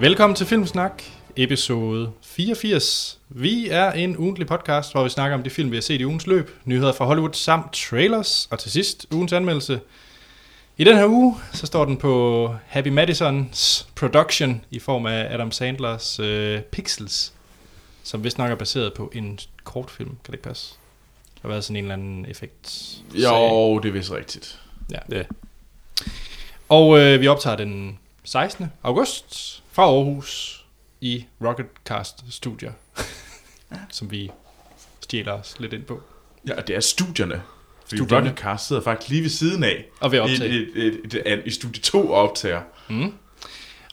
Velkommen til Filmsnak, episode 84. Vi er en ugentlig podcast, hvor vi snakker om de film, vi har set i ugens løb, nyheder fra Hollywood samt trailers, og til sidst ugens anmeldelse. I den her uge, så står den på Happy Madisons production i form af Adam Sandlers øh, Pixels, som vist nok er baseret på en kortfilm. Kan det ikke passe? Der har været sådan en eller anden effekt. Jo, det er vist rigtigt. Ja. Ja. Og øh, vi optager den 16. august fra Aarhus i Rocketcast Studio, som vi stjæler os lidt ind på. Ja, og det er studierne. Fordi Studierne. Rocketcast sidder faktisk lige ved siden af. Og ved optage. i, i, i, i, i studie 2 og optager. Mm.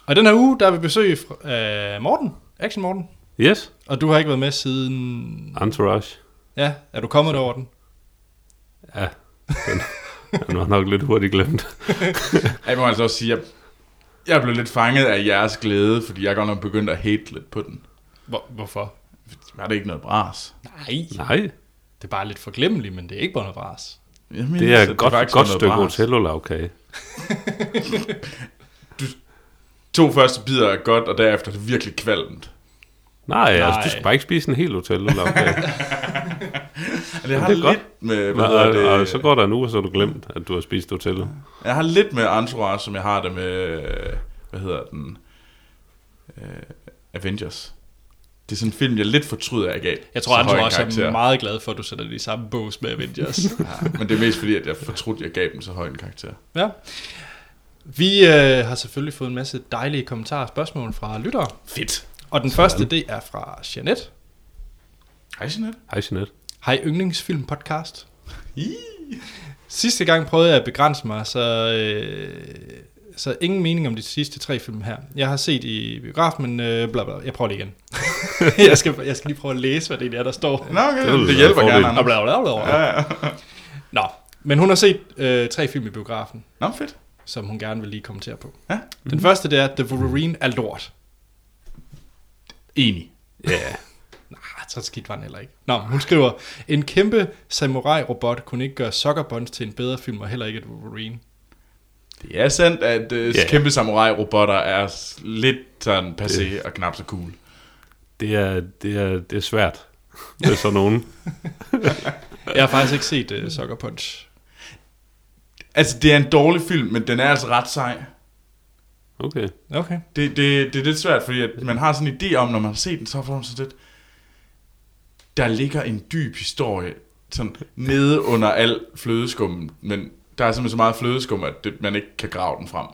Og den her uge, der er vi besøg af Morten, Action Morten. Yes, Og du har ikke været med siden... Entourage. Ja, er du kommet over den? Ja, den, den var nok lidt hurtigt glemt. Jeg må altså også sige, at jeg, blevet lidt fanget af jeres glæde, fordi jeg er godt nok begyndt at hate lidt på den. Hvor, hvorfor? Var det ikke noget bras? Nej, Nej, det er bare lidt forglemmeligt, men det er ikke bare noget bras. Jeg mener, det er et godt, faktisk godt stykke hotellolavkage. To første bidder er godt, og derefter er det virkelig kvalmt. Nej, Nej. Altså, Nej. du skal bare ikke spise en hel hotellolavkage. Og det har det er lidt godt. med, hvad og, det, og så går der en uge, og så du glemt, at du har spist hotellet. Jeg har lidt med Entourage, som jeg har det med, hvad hedder den, uh, Avengers. Det er sådan en film, jeg lidt fortryder, jeg gav. Jeg tror, en også er meget glad for, at du sætter det i samme bås med Avengers. Ja, men det er mest fordi, at jeg fortrudte, at jeg gav dem så høj en karakter. ja. Vi øh, har selvfølgelig fået en masse dejlige kommentarer og spørgsmål fra lyttere. Fedt. Og den første, det er fra Jeanette. Hej, Jeanette. Hej, Jeanette. Hej yndlingsfilm podcast. Sidste gang prøvede jeg at begrænse mig, så, øh, så ingen mening om de sidste tre film her. Jeg har set i biografen, men øh, bla bla. Jeg prøver det igen. jeg, skal, jeg skal lige prøve at læse, hvad det egentlig er, der står. Nå, okay. Det Det, hjælper gerne, Og Anders. bla bla bla bla. Ja, ja. Nå, men hun har set øh, tre film i biografen, Nå, fedt. som hun gerne vil lige kommentere på. Ja. Den første, det er The Wolverine er lort. Enig. Ja, yeah. Så skidt var den heller ikke. Nå, hun skriver, en kæmpe samurai-robot kunne ikke gøre Sucker Punch til en bedre film, og heller ikke et Wolverine. Det er sandt, at uh, Ja. kæmpe samurai-robotter er lidt sådan passé og knap så cool. det er, det er, det er svært. Det er sådan nogen. Jeg har faktisk ikke set uh, Sucker Punch. Altså, det er en dårlig film, men den er altså ret sej. Okay. Okay. Det, det, det er lidt svært, fordi at man har sådan en idé om, når man har set den, så får man sådan lidt... Der ligger en dyb historie sådan nede under al flødeskum, men der er simpelthen så meget flødeskum, at det, man ikke kan grave den frem.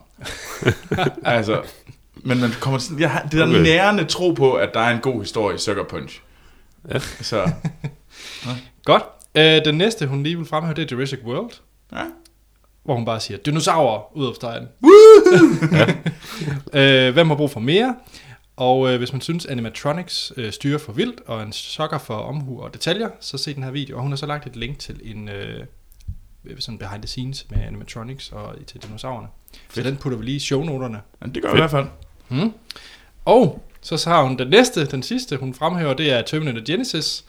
altså, men man kommer sådan, jeg har det der Okay. nærende tro på, at der er en god historie i Sucker Punch. Ja. Så, Godt. Uh, den næste, hun lige vil fremhæve, det er Jurassic World. ja. Hvor hun bare siger, dinosaurer ud af stegen. uh, hvem har brug for mere? Og uh, hvis man synes, animatronics uh, styrer for vildt, og en sokker for omhu og detaljer, så se den her video. Og hun har så lagt et link til en uh, sådan behind the scenes med animatronics og til dinosaurerne. Så Fedt. den putter vi lige i shownoterne. Men det gør vi i hvert fald. Mm. Og så, så har hun den næste, den sidste, hun fremhæver, det er Terminator Genesis,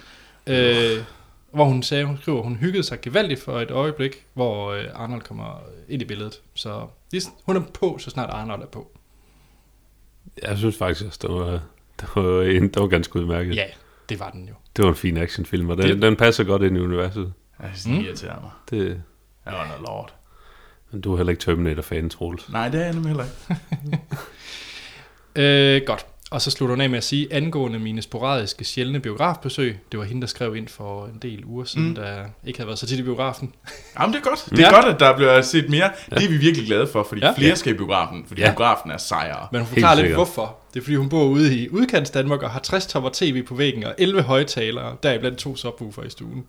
øh, hvor hun sagde, hun skriver, hun hyggede sig gevaldigt for et øjeblik, hvor øh, Arnold kommer ind i billedet. Så hun er på, så snart Arnold er på. Jeg synes faktisk, at det var, det var, en, det var ganske udmærket. Ja, det var den jo. Det var en fin actionfilm, og den, Det- den passer godt ind i universet. Jeg synes, det Mm. irriterer mig. Det, Jeg var noget lort. men du er heller ikke Terminator-fan, Troels. Nej, det er jeg nemlig heller ikke. Øh, godt. Og så slutter hun af med at sige, angående mine sporadiske, sjældne biografbesøg, det var hende, der skrev ind for en del uger siden, mm. Der ikke havde været så tit i biografen. Jamen, det er godt. Det er Ja. godt, at der bliver set mere. Ja. Det er vi virkelig glade for, fordi Ja. flere skal i biografen, fordi Ja. biografen er sejere. Men hun forklarer lidt, hvorfor. Det er, fordi hun bor ude i udkants Danmark og har 60 tommer tv på væggen og 11 højtalere, deriblandt to subwoofer i stuen.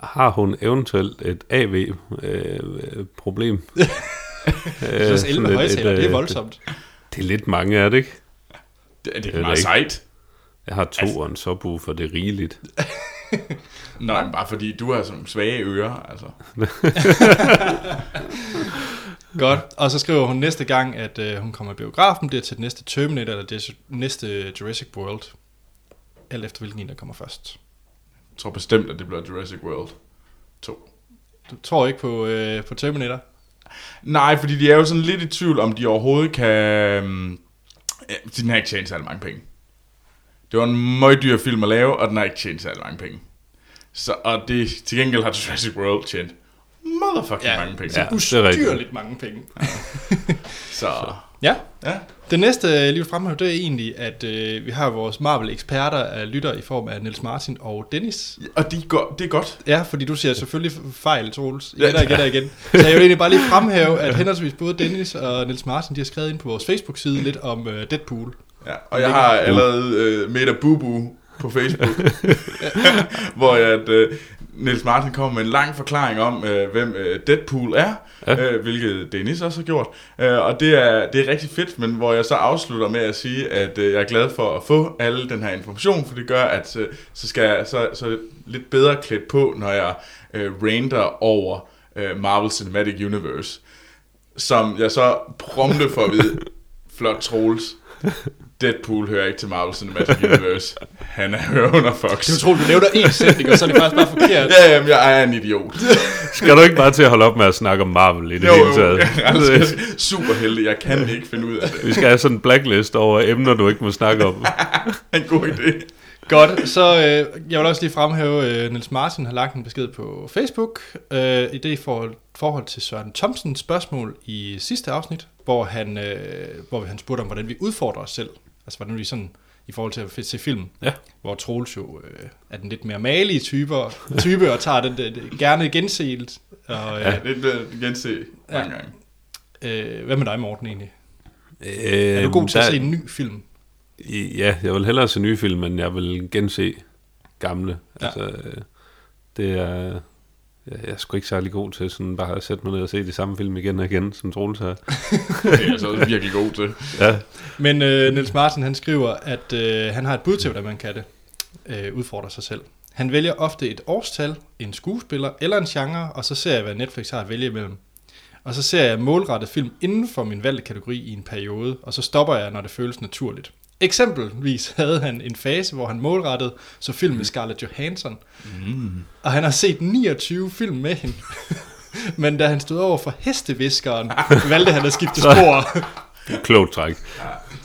Har hun eventuelt et AV-problem? øh, Så også 11 højtalere, det er voldsomt. Det er lidt mange, er det ikke? Det, det Det er er meget ikke. sejt. Jeg har to og en subwoofer, det er rigeligt. Nej, men bare fordi du har sådan svage ører, altså. Godt. Og så skriver hun næste gang, at øh, hun kommer i biografen, det er til den næste Terminator eller det næste Jurassic World. Alt efter hvilken en, der kommer først. Jeg tror bestemt, at det bliver Jurassic World 2. Du tror ikke på, øh, på Terminator? Nej, fordi de er jo sådan lidt i tvivl, om de overhovedet kan, øhm, Ja, den har ikke tjent særlig mange penge. Det var en meget dyr film at lave, og den har ikke tjent særlig mange penge. Så, og det, til gengæld har Jurassic World tjent motherfucking ja, mange penge. Ja, Ja. det er rigtigt. Ustyrligt mange penge. Så, Ja, ja. det næste, jeg lige vil fremhæve, det er egentlig, at øh, vi har vores Marvel-eksperter af lytter i form af Niels Martin og Dennis. Og de går, det er godt. Ja, fordi du siger selvfølgelig fejl, Troels. Ja. Og igen og igen. Så jeg vil egentlig bare lige fremhæve, at henholdsvis både Dennis og Niels Martin, de har skrevet ind på vores Facebook-side lidt om øh, Deadpool. Ja, og jeg har allerede øh, Meta Bubu på Facebook, hvor jeg, at, øh, Niels Martin kommer med en lang forklaring om, øh, hvem øh, Deadpool er, Ja. øh, hvilket Dennis også har gjort. Øh, og det er, det er rigtig fedt, men hvor jeg så afslutter med at sige, at øh, jeg er glad for at få alle den her information, for det gør, at øh, så skal jeg så, så lidt bedre klædt på, når jeg øh, rander over øh, Marvel Cinematic Universe. Som jeg så prompte for at vide, flot Troels, Deadpool hører ikke til Marvel Cinematic Universe. Han er hører under Fox. Det er utroligt, du nævner én sætning, og så er det faktisk bare forkert. Ja, jamen, jeg er en idiot. Skal du ikke bare til at holde op med at snakke om Marvel i det Jo, hele jo, taget? jeg er super heldig. Jeg kan ikke finde ud af det. Vi skal have sådan en blacklist over emner, du ikke må snakke om. En god idé. Godt, så øh, jeg vil også lige fremhæve, øh, Niels Martin har lagt en besked på Facebook, øh, i det forhold, forhold til Søren Thomsens spørgsmål i sidste afsnit, hvor han, øh, hvor han spurgte om, hvordan vi udfordrer os selv. Altså hvordan vi sådan, i forhold til at se film, Ja. hvor Troels jo øh, er den lidt mere malige typer, type, og tager den, den, den gerne genset. Og, øh, Ja, det er blevet gense mange Ja. gange. øh, hvad med dig, Morten, egentlig? Øh, Er du god til at se en ny film? Ja, jeg vil hellere se nye film, men jeg vil gense gamle. Ja. Ja. Altså, øh, det er... Jeg jeg er sgu ikke særlig god til sådan bare at sætte mig ned og se de samme film igen og igen, som Troels er. Det er jeg så virkelig god til. Ja, Men øh, Niels Martin han skriver, at øh, han har et bud til, hvordan man kan det. Øh, udfordre sig selv. Han vælger ofte et årstal, en skuespiller eller en genre, og så ser jeg, hvad Netflix har at vælge imellem. Og så ser jeg målrettet film inden for min valgte kategori i en periode, og så stopper jeg, når det føles naturligt. Eksempelvis havde han en fase, hvor han målrettet så film med Scarlett Johansson, Mm. og han har set 29 film med hende. Men da han stod over for hesteviskeren, valgte han at skifte spor. klogt træk.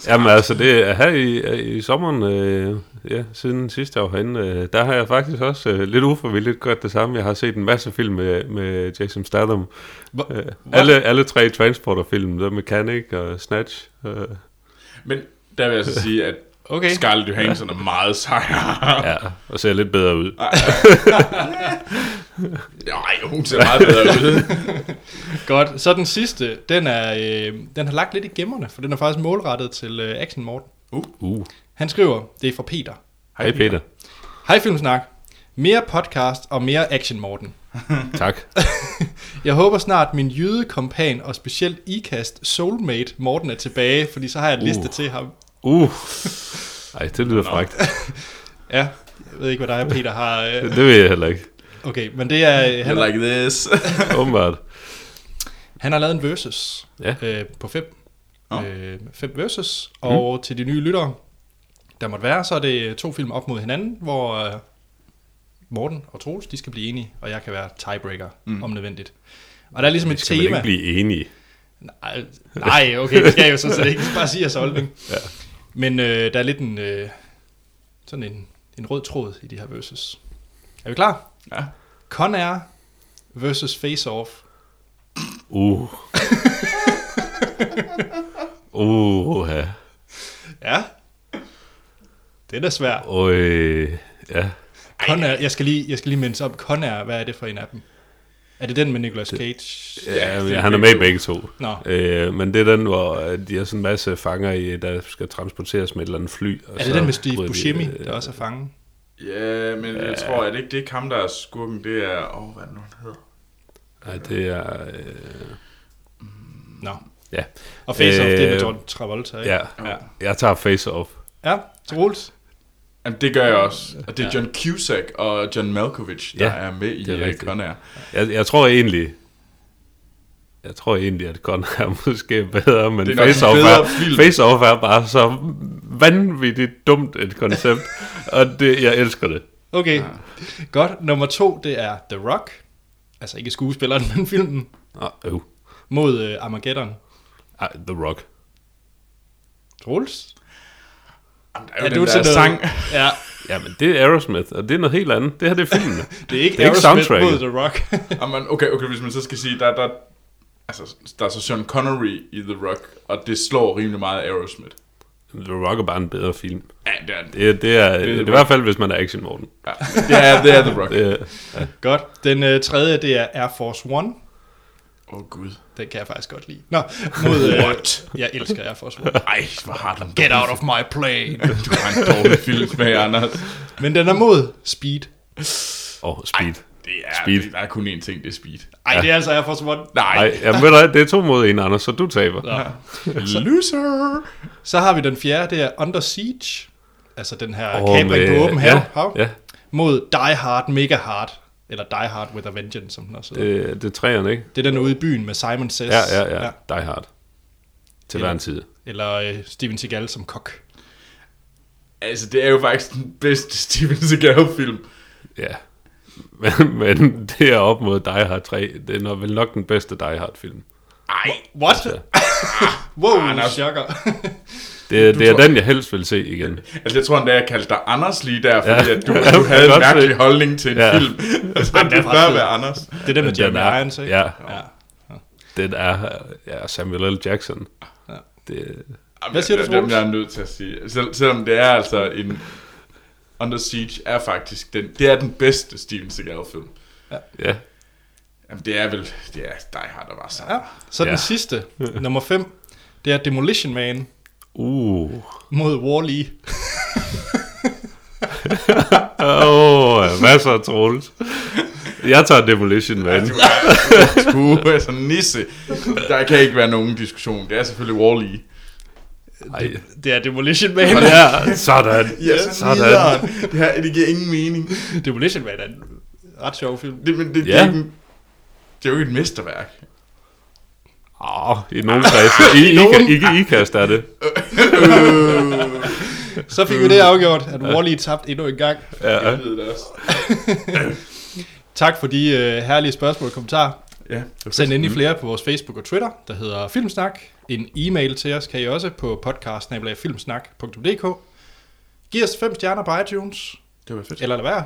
Jamen altså, det er her i, i sommeren, øh, ja, siden sidste år herinde, øh, der har jeg faktisk også øh, lidt ufrivilligt gjort det samme. Jeg har set en masse film med, med Jason Statham. Hvor- Øh, alle, alle tre Transporter-film, The Mechanic og Snatch. Øh, Men der vil jeg så sige, at Okay. Scarlett Johansson er meget sejr. ja, og ser lidt bedre ud. Nej, hun ser meget bedre ud. Godt. Så den sidste, den, er, øh, den har lagt lidt i gemmerne, for den er faktisk målrettet til øh, Action Morten. Uh, Han skriver, det er fra Peter. hej Peter. Hej Filmsnak. Mere podcast og mere Action Morten. Tak. Jeg håber snart min jydekompan og specielt ikast soulmate Morten er tilbage, fordi så har jeg en liste Uh. til ham. Uh. Ej, det lyder frækt. Ja, jeg ved ikke, hvad dig og Peter har. Øh. Det ved jeg heller ikke. Okay, men det er... I Han, har, like this. Åbenbart. han har lavet en versus Ja. øh, på fem. Nå. Øh, fem versus. Og mm. til de nye lyttere, der måtte være, så er det to film op mod hinanden, hvor øh, Morten og Troels, de skal blive enige, og jeg kan være tiebreaker, mm. Om nødvendigt. Og der er ligesom et skal tema. ikke blive enige. Nej, nej, okay, det skal jeg jo sådan set ikke. Bare sige jeres holdning. Men øh, der er lidt en, øh, sådan en, en rød tråd i de her versus. Er vi klar? Ja. Conair versus Face Off. Uh. Uh, ja. Ja. Den er svær. Og øh, ja. Conair, jeg skal lige, jeg skal lige mindes op. Conair, hvad er det for en af dem? Er det den med Nicolas Cage? ja er han er med i to. begge to. Nå, Øh, men det er den, hvor øh, de har sådan en masse fanger i, der skal transporteres med et eller andet fly. Og er det så den med Steve bryder de, Buscemi, øh, der også er fangen? Ja, men jeg Ja. tror, at det ikke det er ham, der er skurken. Det er... Åh, oh, hvad er det nu, han hedder? Nej, det er... Øh, Nå. Ja. Og Face Off, det er med Øh, John Travolta, ikke? ja, Ja. jeg tager Face Off. Ja, Troels. Jamen, det gør jeg også. Og det er Ja. John Cusack og John Malkovich, der Ja, er med i det er uh. Conair. Jeg, jeg tror egentlig... Jeg tror egentlig, at Gun er måske bedre, men er Face Off er. Face Off er bare så vanvittigt dumt et koncept, og det, jeg elsker det. Okay, Ja. godt. Nummer to, det er The Rock. Altså ikke skuespilleren, men filmen. Ah, øh. Mod øh, Armageddon. Ej, The Rock. Troels? Jamen, der er jo den der til sang. Ja, Ja, men det er Aerosmith, og det er noget helt andet. Det her det er filmen. det er ikke Det er ikke Aerosmith mod soundtracket. The Rock. Jamen, okay, okay, hvis man så skal sige, der, der, altså, der er så Sean Connery i The Rock, og det slår rimelig meget Aerosmith. The Rock er bare en bedre film. Ja, det er det. Det, er- det, er, det, er, det er i hvert fald, hvis man er action Morten. Ja, det er, det er The Rock. Det, er- Godt. Den øh, tredje, det er Air Force One. Åh, oh, gud. Den kan jeg faktisk godt lide. Nå, mod... Øh, jeg elsker Force One. Ej, hvor har du Get out of my plane. Du har en dårlig film med, Anders. Men den er mod Speed. Åh, oh, Speed. Det er, Speed. Det, der er kun én ting, det er Speed. Ej, det er altså Air Force One. Nej, Nej, jeg ved dig, det er to mod en, Anders, så du taber. Nå. loser. Så har vi den fjerde, det er Under Siege. Altså den her oh, kapring med- på åben hav. ja, ja. Mod Die Hard, Mega Hard. Eller Die Hard with a Vengeance, som den også hedder. Det, det er træerne, ikke? Det er den ude i byen med Simon Says. Ja, ja, ja. ja. Die Hard. Til Eller- hver en tid. Eller øh, Steven Seagal som kok. Altså, det er jo faktisk den bedste Steven Seagal-film. Ja. Men, men det er op mod Die Hard 3. Det er nok- vel nok den bedste Die Hard film. Ej, What? wow, Anders. chokker. Det, Du det er tror- den, jeg helst vil se igen. altså jeg tror endda, jeg kaldte dig Anders lige der, fordi Ja. at du, Ja, du havde en mærkelig se. holdning til en Ja. film. Altså, den er det bør være Anders. Det er den med Den Jeremy er- Irons, ikke? ja. ja. Den er ja, Samuel L. Jackson. Ja. Det, Hvad siger du, Troels? jeg er nødt til at sige. Sel, selvom det er altså en... Under Siege er faktisk den, det er den bedste Steven Seagal-film. ja. Jamen, det er vel, det er Die Hard, der var så. ja. Så den Ja. sidste, nummer 5, det er Demolition Man Uh. mod Wall-E. Åh, oh, masser af trolls. Jeg tager Demolition Man. Du er, du er sådan nisse. Der kan ikke være nogen diskussion. Det er selvfølgelig Wall-E. Ej. Det er Demolition Man. Ja, sådan. Ja, så sådan. Det, her, det giver ingen mening. Demolition Man er en ret sjov film. Det, men det, det, Ja. er en- det er jo ikke et mesterværk. Åh, oh, i nogle kredse. I, I, I, I, I kaster det. Så fik vi det afgjort, at Wall-E tabte endnu en gang. Ja. Jeg ved det også. Tak for de uh, herlige spørgsmål og kommentarer. Ja, Send endelig flere på vores Facebook og Twitter, der hedder Filmsnak. En e-mail til os kan I også på podcast.filmsnak.dk. Giv os fem stjerner på iTunes, Det var fedt. eller lad være.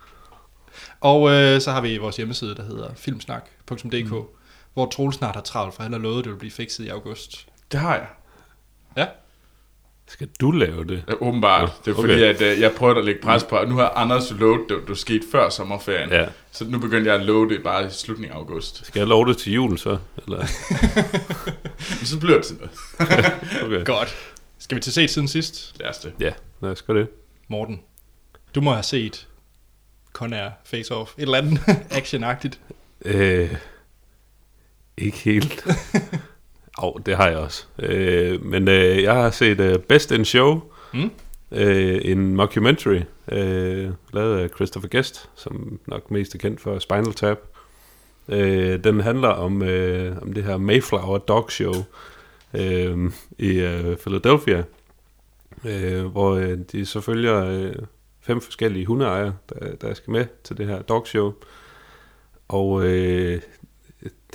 og øh, så har vi vores hjemmeside, der hedder filmsnak.dk, mm. Hvor Troels snart har travlt, for han har lovet, at det vil blive fikset i august. Det har jeg. Ja, Skal du lave det? Ja, åbenbart. Det er Okay. fordi, at uh, jeg prøvede at lægge pres på, og nu har Anders lovet, det, det skete før sommerferien. Ja. Så nu begyndte jeg at love det bare i slutningen af august. Skal jeg love det til jul så? Eller? Men så bliver det til noget. Okay. godt. Skal vi til set siden sidst? Lad os det. Ja, lad os gøre det. Morten, du må have set Conair Face Off. Et eller andet actionagtigt. Øh, ikke helt. Au, det har jeg også. Øh, men øh, jeg har set uh, Best in Show, Mm. øh, en mockumentary, øh, lavet af Christopher Guest, som nok mest er kendt for Spinal Tap. Øh, den handler om, øh, om det her Mayflower Dog Show øh, i øh, Philadelphia, øh, hvor øh, de så følger øh, fem forskellige hundeejere, der, der skal med til det her dog show. Og øh,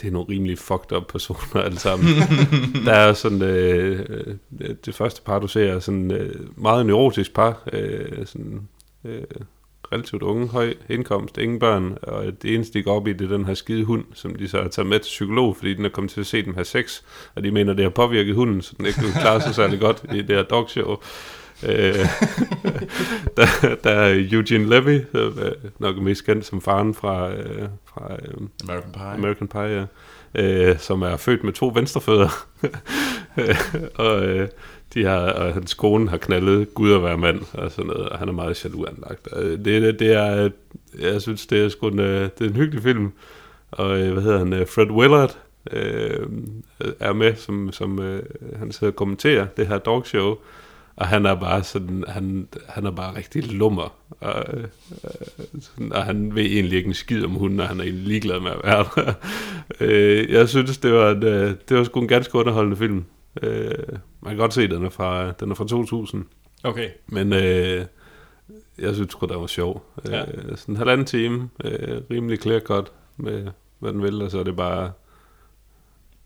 det er nogle rimelig fucked up personer alle sammen. der er sådan, øh, øh, det første par, du ser, er sådan øh, meget neurotisk par, øh, sådan øh, relativt unge, høj indkomst, ingen børn, og det eneste, de går op i, det er den her skide hund, som de så har taget med til psykolog, fordi den er kommet til at se dem have sex, og de mener, det har påvirket hunden, så den ikke vil klare sig særlig godt i det her dog show. Øh, der, der er Eugene Levy, nok mest kendt som faren fra, øh, fra øh, American Pie. American Pie, ja. øh, som er født med to venstrefødder. og øh, de har, og hans kone har knaldet Gud at være mand, og sådan noget, og han er meget jaloux anlagt. Og Det, det, det er, jeg synes, det er sgu en, øh, det er en hyggelig film. Og øh, hvad hedder han, øh, Fred Willard øh, er med, som, som øh, han sidder og kommenterer det her dog show. Og han er bare sådan, han, han er bare rigtig lummer. Og, øh, sådan, og han ved egentlig ikke en skid om hunden, og han er egentlig ligeglad med at være der. øh, jeg synes, det var, en, øh, det var sgu en ganske underholdende film. Man kan godt se, at den er fra, den er fra 2000. Okay. Men øh, jeg synes sgu, det var sjov. Ja. Øh, sådan en halvanden time, øh, rimelig clear cut med, hvad den vil, og så er det bare,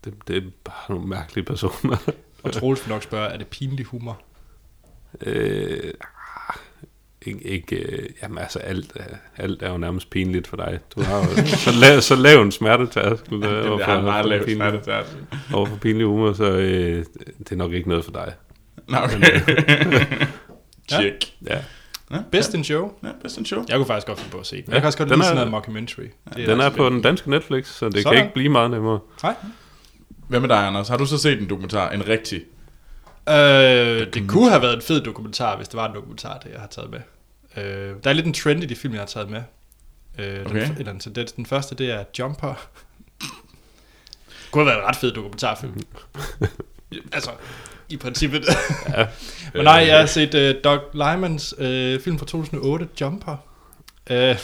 det, det er bare nogle mærkelige personer. Og Troels nok spørge, er det pinlig humor? Øh, ah, ikke, ikke øh, jamen altså alt, er- alt er jo nærmest pinligt for dig. Du har jo så, lav, så lav en smertetærskel øh, Det har meget pinlig, smertetærskel. over for pinlig humor, så øh, det er nok ikke noget for dig. Nå, okay. Check. Ja. Ja, Best in show? Ja, best in show. Jeg kunne faktisk godt finde på at se den. Ja, Jeg kan også godt lide er- sådan noget mockumentary. Det Den er også på den danske Netflix, så det Sådan. kan ikke blive meget nemmere. Nej. Hvad med dig, Anders? Har du så set en dokumentar? En rigtig? Øh, det kunne have været en fed dokumentar, hvis det var en dokumentar, det jeg har taget med. Øh, der er lidt en trend i de film, jeg har taget med. Øh, Okay. den, eller en tendens. Den første, det er Jumper. kunne have været en ret fed dokumentarfilm. altså, i princippet. Ja. Men nej, jeg har set uh, Doug Lymans uh, film fra 2008, Jumper. Uh,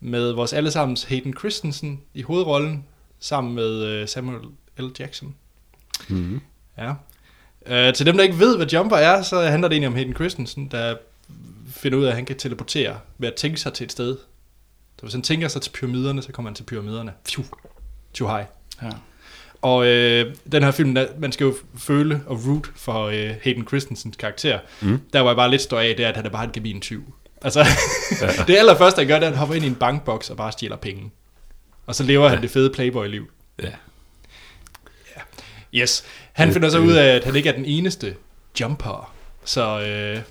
med vores allesammens Hayden Christensen i hovedrollen, sammen med uh, Samuel L. Jackson. Mm-hmm. Ja. Uh, til dem, der ikke ved, hvad Jumper er, så handler det egentlig om Hayden Christensen, der finder ud af, at han kan teleportere ved at tænke sig til et sted. Så hvis han tænker sig til pyramiderne, så kommer han til pyramiderne. Phew. Too high. Ja. Og øh, den her film, der, man skal jo føle og root for øh, Hayden Christensens karakter. Mm. Der var jeg bare lidt stå af, det er, at han er bare en gemin tyv. Altså, det allerførste, han gør, det er, at han hopper ind i en bankboks og bare stjæler penge. Og så lever ja. han det fede playboy-liv. Ja. Yes. Han Det- finder så det- ud af, at han ikke er den eneste jumper. Så, øh,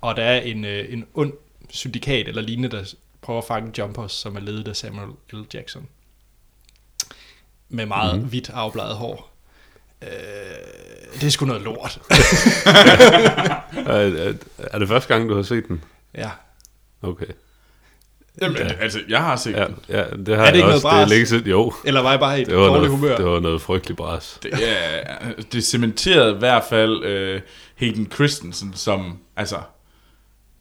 og der er en, øh, en ond syndikat eller lignende, der prøver at fange jumpers, som er ledet af Samuel L. Jackson. Med meget Mhm. mm. hvidt afbladet hår. Øh, det er sgu noget lort. Er, er, er det første gang, du har set den? ja. Okay. Jamen, Ja. altså, jeg har set Ja, den. ja det har Er det ikke noget også. Det er bras? længe siden. Jo, Eller var jeg bare i et det var, dårligt noget, humør? det var noget frygteligt bras. Det, ja, det cementerede i hvert fald øh, Hayden Christensen som, altså,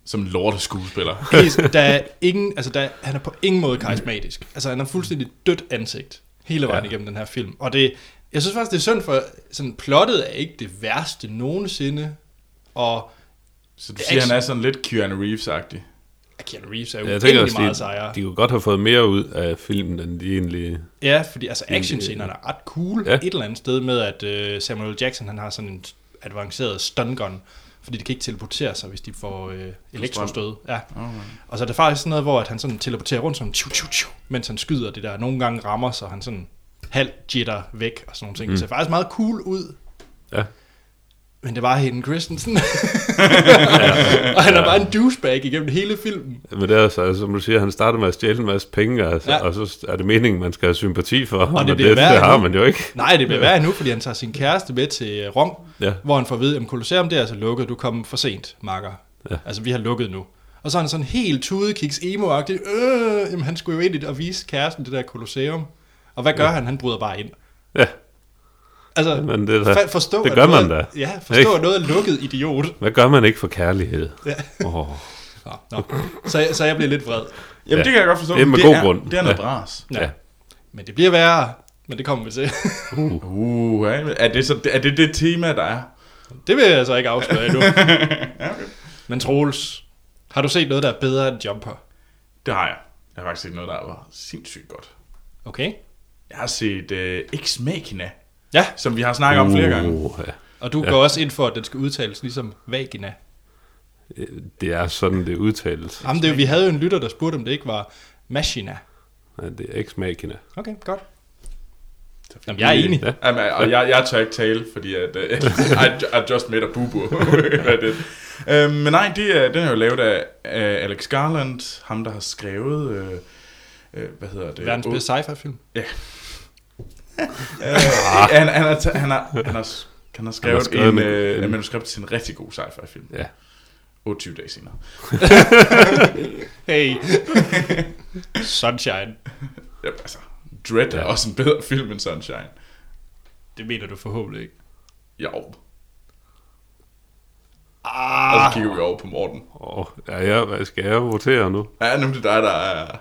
som lorteskuespiller. Der er ingen, altså der, han er på ingen måde karismatisk. Altså han har fuldstændig dødt ansigt hele vejen ja. Igennem den her film. Og det, jeg synes faktisk, det er synd for, sådan plottet er ikke det værste nogensinde. Og Så du Det er siger, ikke han er sådan lidt Keanu Reeves-agtig. Keanu Reeves er jo Jeg tænker egentlig også, meget de, sejere. de kunne godt have fået mere ud af filmen, end de egentlig... Ja, fordi altså actionscenerne er ret cool ja. Ja. et eller andet sted med, at uh, Samuel. Jackson han har sådan en avanceret stun gun, fordi de kan ikke teleportere sig, hvis de får øh, elektrostød. Ja. Okay. Og så er det faktisk sådan noget, hvor at han sådan teleporterer rundt sådan, tju, tju, tju, mens han skyder det der. Nogle gange rammer, så han sådan halv jitter væk og sådan nogle ting. Mm. Det ser faktisk meget cool ud. Ja. Men det var Hayden Christensen. og han er bare en douchebag igennem hele filmen. Men det er altså, som du siger, han starter med at stjæle en masse penge, altså, Ja. og så er det meningen, man skal have sympati for ham, det og det, bliver det, værre det har nu. man jo ikke. Nej, det bliver værre nu, fordi han tager sin kæreste med til øh, Rom, Ja. hvor han får at vide, at Colosseum det er altså lukket, du kom for sent, makker. Ja. Altså, vi har lukket nu. Og så er han sådan helt tudekiks emo øh, jamen han skulle jo ind og vise kæresten det der Colosseum. Og hvad gør ja. han? Han bryder bare ind. Ja. Altså, Men det, er da, fa- forstå, det gør noget, man da. Ja, forstå, Ikke? at noget er lukket, idiot. hvad gør man ikke for kærlighed? Ja. Oh. Nå, nå. Så, jeg- så jeg bliver lidt vred. Jamen, Ja. det kan jeg godt forstå. Det er med men god er, grund. Det er noget Ja. bras. Ja. Ja. Men det bliver værre. Men det kommer vi til. Uh, ja. er, det så, er det det tema, der er? Det vil jeg altså ikke afsløre endnu. Ja, okay. Men Troels, har du set noget, der er bedre end Jumper? Det har jeg. Jeg har faktisk set noget, der var sindssygt godt. Okay. Jeg har set uh, Ex Machina, Ja, som vi har snakket om flere gange. Uh, ja. og du ja. Ja. går også ind for, at den skal udtales ligesom vagina. Det er sådan, det udtales. Jamen, det, er vi havde jo en lytter, der spurgte, om det ikke var machina. Ja, det er ex-machina. Okay, godt. Jamen, jeg er enig. Ja. Jamen, og jeg, jeg tør ikke tale, fordi at, uh, I, I just made a boo-boo. uh, men nej, det er, den er jo lavet af uh, Alex Garland, ham der har skrevet, uh, uh, hvad hedder det? Verdens bedste sci-fi-film. Uh, han, han, har, han, har, han, har, han har skrevet, skrevet en, en- uh, en- en manuskript til en rigtig god sci-fi film. Ja. 28 dage senere. Hey. Sunshine. Ja, altså, Dread er Ja. også en bedre film end Sunshine. Det mener du forhåbentlig ikke. Jo. Og Ah, så kigger vi over på Morten. Oh, ja, ja, hvad skal jeg votere nu? Ja, nu er det dig, der er...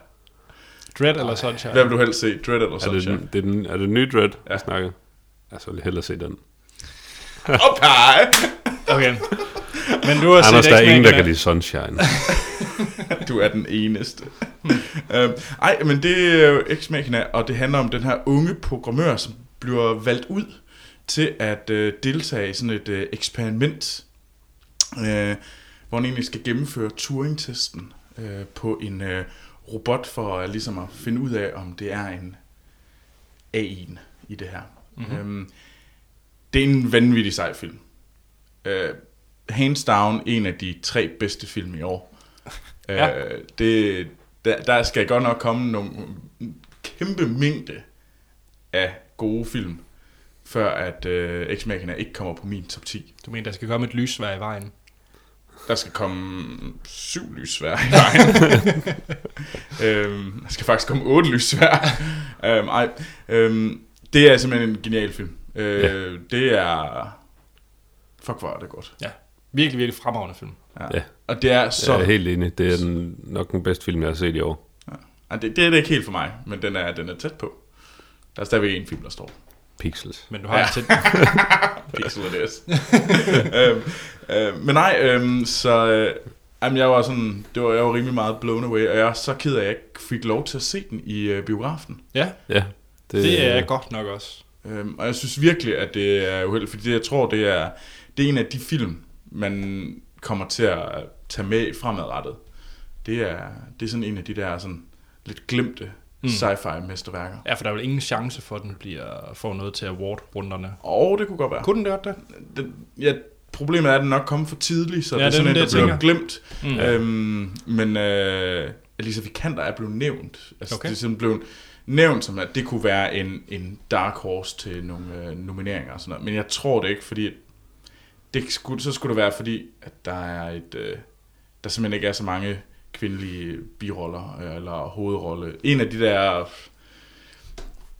Dread eller Sunshine? Hvad vil du helst se? Dread eller Er det, Sunshine? det er, den, er det nye Dread, Ja. jeg snakker? Jeg så vil hellere se den. Op hej! Okay. Men du har Anders, set der er ingen, der kan lide Sunshine. Du er den eneste. øhm, ej, men det er jo Machina, og det handler om den her unge programmør, som bliver valgt ud til at øh, deltage i sådan et øh, eksperiment, øh, hvor han egentlig skal gennemføre Turing-testen øh, på en øh, robot for at, ligesom at finde ud af, om det er en AI'en i det her. Mm-hmm. Øhm, det er en vanvittig sej film. Øh, hands down en af de tre bedste film i år. Ja. øh, det, der, der skal godt nok komme nogle kæmpe mængde af gode film, før at øh, X Machina ikke kommer på min top 10. Du mener, der skal komme et lysvær i vejen? Der skal komme syv lysvær i vejen. øhm, der skal faktisk komme otte lysvær. øhm, ej, øhm, det er simpelthen en genial film. Øh, Ja. Det er... Fuck, hvor er det godt. Ja. Virkelig, virkelig fremragende film. Ja. Ja. Og det er Så så... jeg er helt enig. Det er den, nok den bedste film, jeg har set i år. Ja, det, det er det ikke helt for mig, men den er, den er tæt på. Der er stadigvæk en film, der står. Pixels. Men du har Ja. til... Pixel og DS. øhm, øh, men nej, øhm, så... Øh, jamen, jeg var sådan... Det var, jeg var rimelig meget blown away, og jeg er så ked af, at jeg ikke fik lov til at se den i øh, biografen. Ja, Ja. det, det er godt nok også. Øhm, og jeg synes virkelig, at det er uheldigt, fordi det, jeg tror, det er, det er en af de film, man kommer til at tage med fremadrettet. Det er, det er sådan en af de der sådan lidt glemte Mm. mm. sci-fi mesterværker. Ja, for der er vel ingen chance for, at den bliver, får noget til award-runderne. Og det kunne godt være. Kunne den det godt det? Den, ja, problemet er, at den nok kom for tidligt, så Ja, det er det sådan en, det, der jeg bliver glemt. Mm. Øhm, men øh, Elisa Vikander er blevet nævnt. Altså, okay. Det er sådan blevet nævnt som, at det kunne være en, en dark horse til nogle øh, nomineringer og sådan noget. Men jeg tror det ikke, fordi det skulle, så skulle det være, fordi at der er et, øh, der simpelthen ikke er så mange kvindelige biroller øh, eller hovedrolle. En af de der,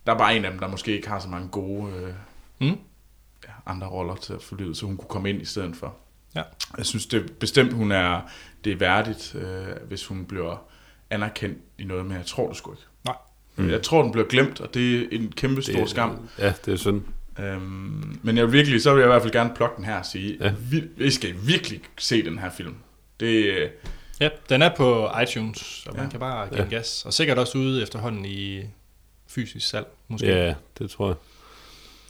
der er bare en af dem, der måske ikke har så mange gode øh, Mm. ja, andre roller til at forlyde, så hun kunne komme ind i stedet for. Ja. Jeg synes det bestemt, hun er, det er værdigt, øh, hvis hun bliver anerkendt i noget, men jeg tror det sgu ikke. Nej. Mm. Jeg tror, den bliver glemt, og det er en kæmpe stor det, skam. Ja, det er synd. Øhm, men jeg virkelig, så vil jeg i hvert fald gerne plukke den her og sige, Ja. vi, vi skal virkelig se den her film. Det, Ja, den er på iTunes, og man Ja. kan bare give Ja. ja. gas. Og sikkert også ude efterhånden i fysisk salg, måske. Ja, det tror jeg.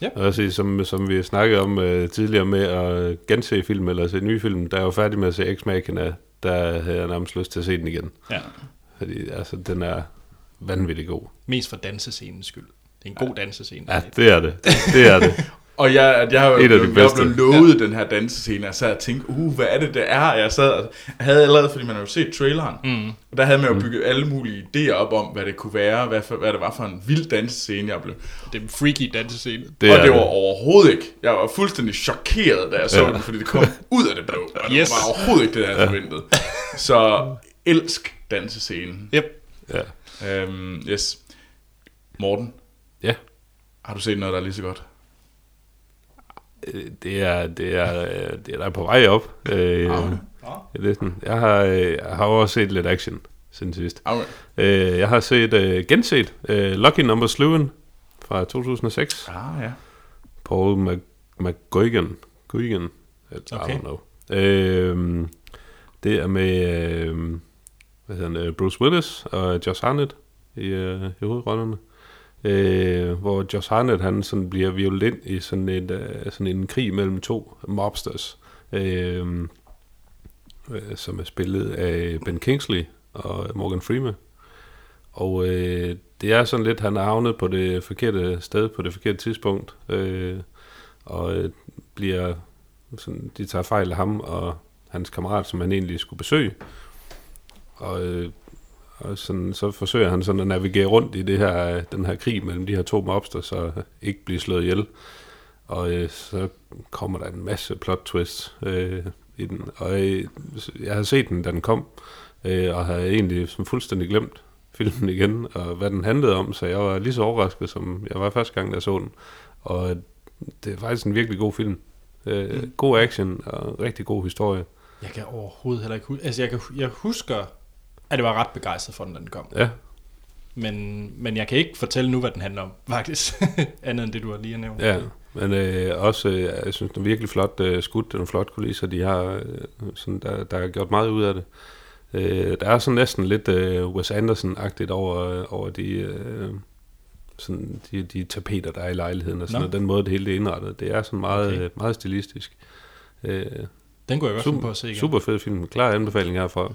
Ja. Og også som, som vi snakkede om uh, tidligere med at gense film eller se nye film, der er jo færdig med at se X-Machina, der havde jeg nærmest lyst til at se den igen. Ja. Fordi altså, den er vanvittig god. Mest for dansescenens skyld. Det er en god dansescene. Ja, det er det. Det er det. og jeg, jeg har jo Et af de jeg bedste. lovet ja. den her dansescene, og jeg sad og tænkte, uh, hvad er det, det er? Jeg sad og jeg havde allerede, fordi man har jo set traileren, Mm. Og der havde man jo bygget alle mulige idéer op om, hvad det kunne være, hvad, for, hvad det var for en vild dansescene, jeg blev. Det er en freaky dansescene. Det og det var overhovedet ikke. Jeg var fuldstændig chokeret, da jeg så Ja. ja. den, fordi det kom ud af det blå. Og det Yes. var overhovedet ikke det, jeg havde forventet. Så elsk dansescenen. Yep. Ja. Øhm, yes. Morten, ja. har du set noget, der er lige så godt? Det er, det er, det er der på vej op. Øh, Okay. det er sådan, jeg, har, øh, jeg har også set lidt action siden sidst. Øh, jeg har set, øh, genset øh, Lucky Number Sluven fra 2006. Ah, ja. Paul Mc, McGuigan. Guigan. I Okay. don't know. Øh, det er med øh, hvad hedder han, øh, Bruce Willis og Josh Hartnett i, øh, i hovedrollerne. Øh, hvor Josh Harnett han sådan bliver violent i sådan, et, øh, sådan en krig mellem to mobsters, øh, øh, som er spillet af Ben Kingsley og Morgan Freeman. Og øh, det er sådan lidt, han er havnet på det forkerte sted på det forkerte tidspunkt, øh, og øh, bliver sådan, de tager fejl af ham og hans kammerat, som han egentlig skulle besøge. Og, øh, og sådan, så forsøger han sådan at navigere rundt i det her, den her krig mellem de her to mobster, så ikke blive slået ihjel. Og øh, så kommer der en masse plot twists øh, i den. Og øh, jeg havde set den, da den kom, øh, og havde egentlig sådan fuldstændig glemt filmen igen, og hvad den handlede om, så jeg var lige så overrasket, som jeg var første gang, jeg så den. Og det er faktisk en virkelig god film. Øh, mm. God action og rigtig god historie. Jeg kan overhovedet heller ikke huske... Altså, jeg, kan, jeg husker, at jeg var ret begejstret for den, da den kom. Ja, Men, men jeg kan ikke fortælle nu, hvad den handler om, faktisk. Andet end det, du har lige nævnt. ja. Men øh, også, øh, jeg synes, den er virkelig flot øh, skudt, den er flot kulisser, de har, øh, sådan, der, der er gjort meget ud af det. Øh, der er sådan næsten lidt øh, Wes Anderson-agtigt over, over de, øh, sådan de, de tapeter, der er i lejligheden, og sådan Nå. noget, den måde, det hele er indrettet. Det er sådan meget, Okay. okay. meget stilistisk. Øh, Den kunne jeg godt finde på super, at se igen. super fed film. Klar anbefaling herfra.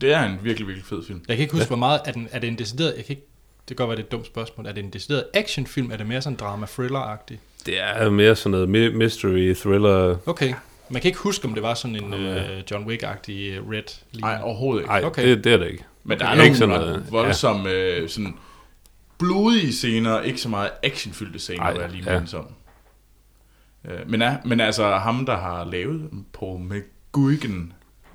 Det er en virkelig, virkelig fed film. Jeg kan ikke huske, hvor meget... Er, den, er det en decideret... Jeg kan ikke, det kan godt være, det er et dumt spørgsmål. Er det en decideret actionfilm? Er det mere sådan drama-thriller-agtig? Det er mere sådan noget mi- mystery, thriller. Okay. Man kan ikke huske, om det var sådan en uh, John Wick-agtig uh, red Nej, overhovedet ikke. Nej, Okay. okay. det, det er det ikke. Men der Det er er nogle ikke sådan noget- voldsomme, øh, sådan blodige scener, ikke så meget actionfyldte scener, Ej, jeg lige ja. mindes om. Øh, Men, er, men altså ham, der har lavet Paul McGuigan,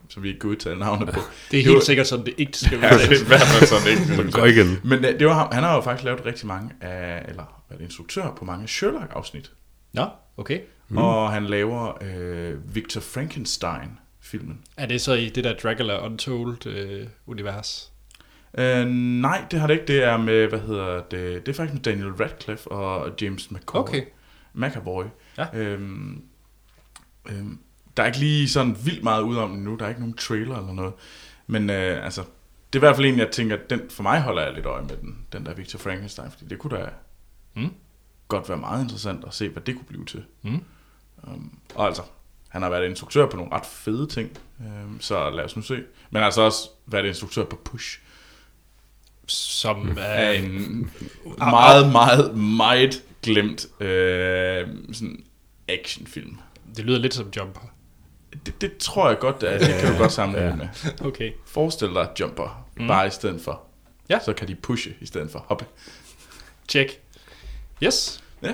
som vi ikke kan udtale navnet på. Det er Det var- helt sikkert sådan, det ikke skal ja, være. det er i hvert fald sådan ikke. Men går igen. Men øh, det var han har jo faktisk lavet rigtig mange af, eller været instruktør på mange Sherlock-afsnit. Nå, okay. Mm. Og han laver øh, Victor Frankenstein-filmen. Er det så i det der Dracula Untold-univers? Øh, nej, det har det ikke. Det er med, hvad hedder det? Det er faktisk med Daniel Radcliffe og James McAvoy. Okay. McAvoy. Ja. Øhm, øhm, der er ikke lige sådan vildt meget ud om den nu. Der er ikke nogen trailer eller noget. Men øh, altså, det er i hvert fald en, jeg tænker, den, for mig holder jeg lidt øje med den, den der Victor Frankenstein, fordi det kunne da Mm. godt være meget interessant at se, hvad det kunne blive til. Mm. Um, og altså, han har været instruktør på nogle ret fede ting, um, så lad os nu se. Men altså også været instruktør på Push, Som er er... en meget, meget, meget glemt øh, sådan actionfilm. Det lyder lidt som Jumper. Det, det tror jeg godt, at det kan du godt sammenligne Ja. med. Okay. Forestil dig Jumper, Mm. bare i stedet for. Ja. Så kan de pushe i stedet for hoppe. Check. Yes. Ja.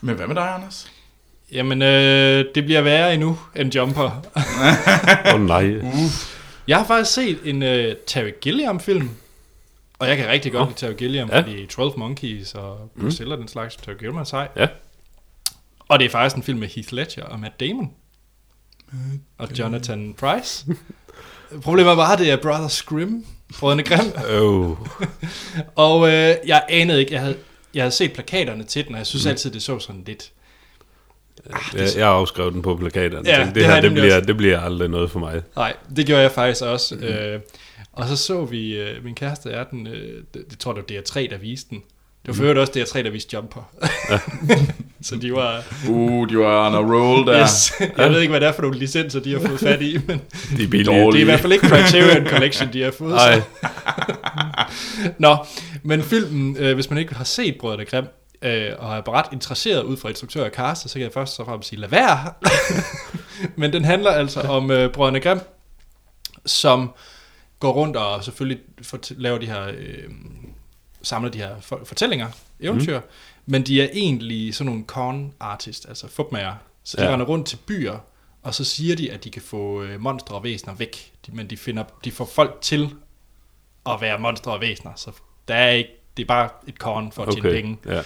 Men hvad med dig, Anders? Jamen, øh, det bliver værre endnu end Jumper. Åh oh, nej. Jeg har faktisk set en øh, Terry Gilliam-film, og jeg kan rigtig godt Nå. lide Terry Gilliam, Ja. fordi 12 Monkeys og Priscilla, mm. den slags, Terry Gilliam er sej. Ja. Og det er faktisk en film med Heath Ledger og Matt Damon. Og Jonathan Price. Problemet er bare, at det er Brothers Grimm, Brødrene Grimm. Oh. Og øh, jeg anede ikke, jeg havde, jeg havde set plakaterne til den, og jeg synes altid, det så sådan lidt... Jeg, jeg har afskrevet den på plakaterne. Ja, det det, her, jeg det, bliver, også. det bliver aldrig noget for mig. Nej, det gjorde jeg faktisk også. Mm-hmm. Øh, og så så vi, øh, min kæreste er den, øh, det, det tror jeg, det var DR3, der viste den. Det var for også DR3, der viste Jumper. så de var... Uh, de var on a roll der. Yes, jeg ved ikke, hvad det er for nogle licenser, de har fået fat i, men De er billige. Dårlige. det er i hvert fald ikke Criterion Collection, de har fået. Nej. Nå, men filmen, øh, hvis man ikke har set Brødrene Grimm, øh, og er ret interesseret ud fra instruktør og caster, så kan jeg først og fremmest sige, lad være. men den handler altså om øh, Brødrene Grimm, som går rundt og selvfølgelig laver de her, øh, samler de her for- fortællinger, eventyr, mm. men de er egentlig sådan nogle con artist, altså fupmager. Så de ja. Render rundt til byer, og så siger de, at de kan få øh, monstre og væsener væk, de, men de, finder, de får folk til at være monstre og væsener, så der er ikke, det er bare et con for at tjene Okay. penge. Ja.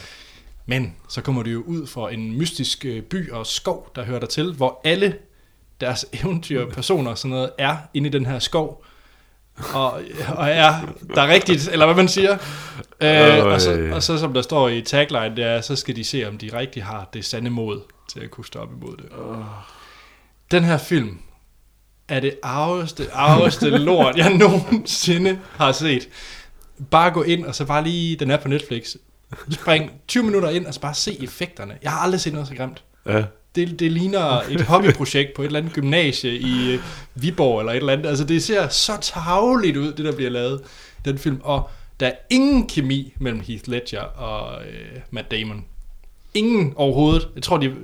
Men så kommer de jo ud for en mystisk øh, by og skov, der hører der til, hvor alle deres eventyr, personer og sådan noget, er inde i den her skov. Og, og er der er rigtigt, eller hvad man siger. Øh, og, så, Øj. og så som der står i tagline, det er, så skal de se, om de rigtig har det sande mod til at kunne stå op imod det. Den her film er det arveste, arveste lort, jeg nogensinde har set. Bare gå ind, og så bare lige, den er på Netflix, spring 20 minutter ind, og så bare se effekterne. Jeg har aldrig set noget så grimt. ja. Det, det ligner et hobbyprojekt på et eller andet gymnasie i øh, Viborg eller et eller andet. Altså det ser så tavligt ud, det der bliver lavet, den film. Og der er ingen kemi mellem Heath Ledger og øh, Matt Damon. Ingen overhovedet. Jeg tror, de...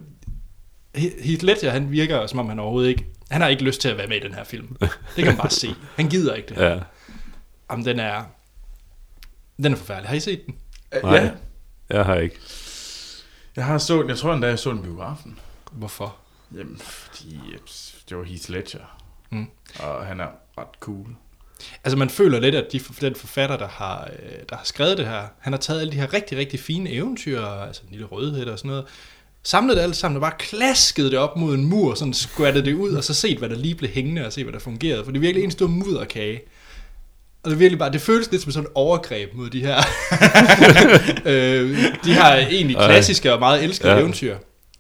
He- Heath Ledger, han virker som om han overhovedet ikke... Han har ikke lyst til at være med i den her film. Det kan man bare se. Han gider ikke det. ja. Jamen, den er... Den er forfærdelig. Har I set den? Øh, Nej. Ja, Jeg har ikke. jeg har så den, jeg tror endda, jeg så den i biografen. Hvorfor? Jamen, fordi det var Heath Ledger. Mm. Og han er ret cool. Altså man føler lidt, at de, den forfatter, der har, øh, der har skrevet det her, han har taget alle de her rigtig, rigtig fine eventyr, altså en lille rødhed og sådan noget, samlet det alt sammen og bare klasket det op mod en mur, sådan squattet det ud, og så set, hvad der lige blev hængende, og se, hvad der fungerede. For det er virkelig en stor mudderkage. Og det virkelig bare, det føles lidt som sådan et overgreb mod de her, øh, de her egentlig klassiske og meget elskede. Ja. eventyr,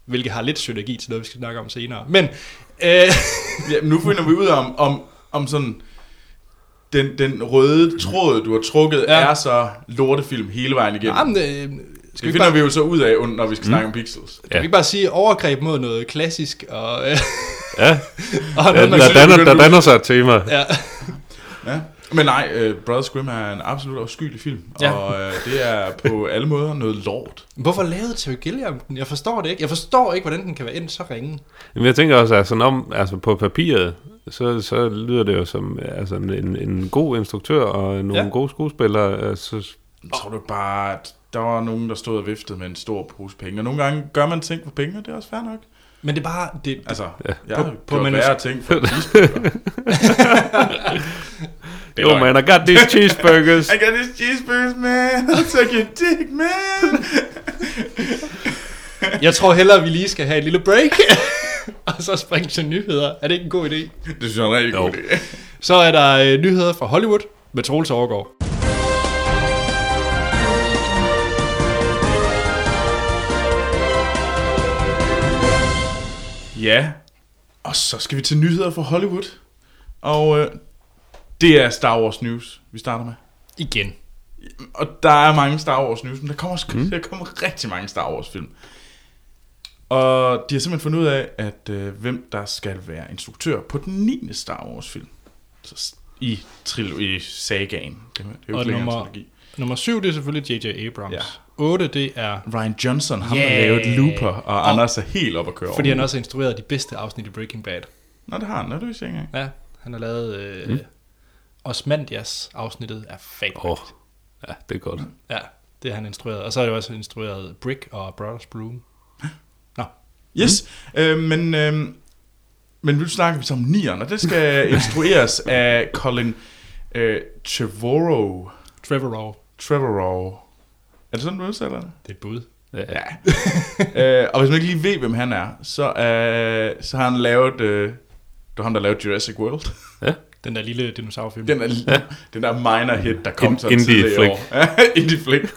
hvilket har lidt synergi til noget, vi skal snakke om senere. Men, øh, Ja, nu finder vi ud af, om, om, om sådan... den, den røde tråd, du har trukket, Ja. ja. er så lortefilm hele vejen igennem. Jamen, øh, skal det vi, finder bare, vi jo så ud af, når vi skal snakke om pixels. kan vi ikke bare sige overgreb mod noget klassisk og, øh, Ja, og ja der, kan- danner, der danner sig et tema. ja. Ja. Men nej, uh, Brothers Grimm er en absolut afskyelig film, Ja. og uh, det er på alle måder noget lort. Hvorfor lavede Terry Gilliam den? Jeg forstår det ikke. Jeg forstår ikke, hvordan den kan være endt så ringe. Men jeg tænker også, altså, om, altså på papiret, så, så lyder det jo som altså, en, en god instruktør og nogle Ja. ja. gode skuespillere. Altså, Tror du bare, at der var nogen, der stod og viftede med en stor pose penge, og nogle gange gør man ting for penge, og det er også fair nok. Men det er bare... Det, Altså, Ja. jeg På- har på gjort værre ting for cheeseburger. jo man, I got these cheeseburgers. I got these cheeseburgers, man. I'll take your dick, man. jeg tror hellere, vi lige skal have et lille break. og så springe til nyheder. Er det ikke en god idé? Det synes jeg er en rigtig Jo. god idé. Så er der øh, nyheder fra Hollywood med Troels Overgaard. Ja, og så skal vi til nyheder fra Hollywood. Og øh, det er Star Wars News, vi starter med. Igen. Og der er mange Star Wars news, men der kommer, mm. der kommer rigtig mange Star Wars film. Og de har simpelthen fundet ud af, at øh, hvem der skal være instruktør på den 9. Star Wars film. Så i, trilo- i sagaen. Det er det er jo Og nummer-. Nummer syv, det er selvfølgelig J.J. Abrams. Ja. 8, det er... Ryan Johnson, ham Yeah. der lavede Looper, og Og- Anders er helt op at køre Fordi han over. også har instrueret de bedste afsnit i Breaking Bad. Nå, det har han, det vidste jeg ikke engang. Ja, han har lavet... Øh, mm. Osmandias afsnittet er. Åh, oh, ja, det er godt. Ja, det har han instrueret. Og så har jeg også instrueret Brick og Brothers Bloom. Nå, Yes, mm. øh, men, øh, men nu snakker vi så om nieren, og det skal instrueres af Colin øh, Trevorrow. Trevorrow. Trevorrow. Er det sådan, du udtaler det? Det er et bud. Ja. Ja. øh, og hvis man ikke lige ved, hvem han er, så, øh, så har han lavet... Øh, det var ham, der lavede Jurassic World. Den der lille dinosaurfilm. Den, er, ja. den der minor hit, der kom In- så indie tidligere i flick. år. Ja, indie flick.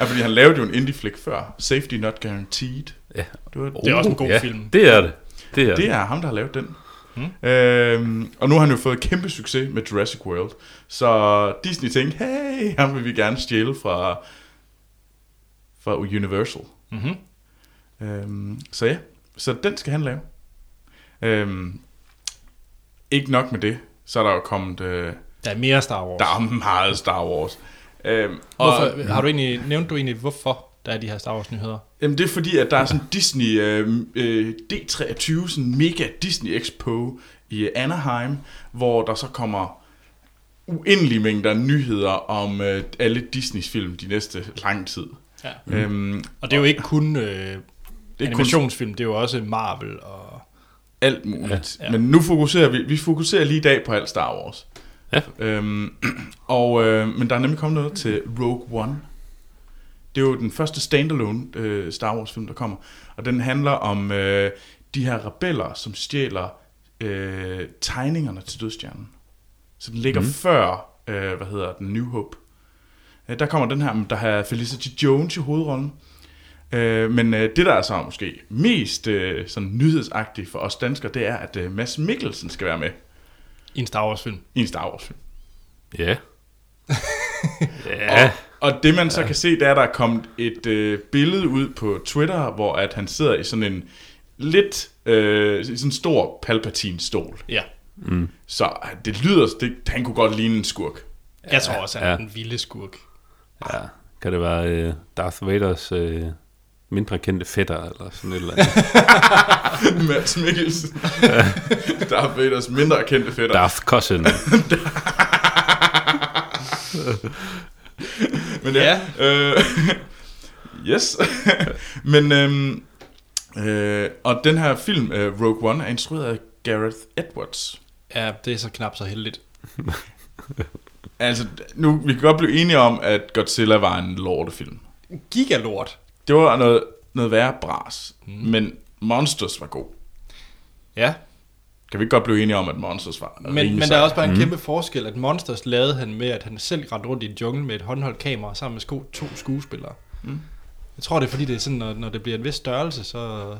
ja, fordi han lavede jo en indie flick før. Safety Not Guaranteed. Ja. Det, var, Det er også en god ja, film. Det er det. Det er det det. er ham, der har lavet den. Hmm. Øhm, og nu har han jo fået kæmpe succes med Jurassic World. Så Disney tænkte, hey, ham vil vi gerne stjæle fra, fra Universal. Mm-hmm. Øhm, så ja, så den skal han lave. Øhm, ikke nok med det, så er der jo kommet, øh, Der er mere Star Wars. der er meget Star Wars. Øhm, Hvorfor, har du egentlig, nævnt du egentlig, hvorfor der er de her Star Wars nyheder? Jamen det er fordi, at der er sådan Disney øh, øh, D23, sådan mega Disney Expo i Anaheim, hvor der så kommer uendelige mængder nyheder om øh, alle Disneys film de næste lang tid. Ja. Øhm, Og det er jo ikke kun øh, er kun animationsfilm, det er jo også Marvel og... alt muligt. Ja. Ja. Men nu fokuserer vi, vi fokuserer lige i dag på alt Star Wars. Ja. Øhm, og, øh, men der er nemlig kommet noget til Rogue One. Det er jo den første standalone øh, Star Wars film, der kommer. Og den handler om øh, de her rebeller, som stjæler øh, tegningerne til dødstjernen. Så den ligger mm. før, øh, hvad hedder den, New Hope. Øh, der kommer den her, der har Felicity Jones i hovedrollen. Øh, men øh, det, der er så måske mest øh, sådan nyhedsagtigt for os danskere, det er, at øh, Mads Mikkelsen skal være med I en Star Wars film. i en Star Wars film. Ja. ja. Og det man så ja. kan se, det er, at der er kommet et øh, billede ud på Twitter, hvor at han sidder i sådan en lidt, øh, sådan en stor Palpatine-stol. Ja. Mm. Så det lyder, det, han kunne godt ligne en skurk. Jeg tror også, han er ja. den vilde skurk. Ja. Kan det være øh, Darth Vaders øh, mindre kendte fætter, eller sådan et eller andet? Mads Mikkelsen. der er Vaders mindre kendte fætter. Darth Cousin. Men ja. Øh, yes. Men, øhm, øh, og den her film, øh, Rogue One, er instrueret af Gareth Edwards. Ja, det er så knap så heldigt. Altså, nu, vi kan godt blive enige om, at Godzilla var en lortefilm. Gigalort. Det var noget, noget værre bras, mm. men Monsters var god. Ja, Kan vi ikke godt blive enige om, at Monsters var men, men der er også bare en kæmpe forskel, at Monsters lavede han med, at han selv rendte rundt i en jungle med et håndholdt kamera sammen med sko, to skuespillere. Mm. Jeg tror, det er fordi, det er sådan, når, når det bliver en vis størrelse, så...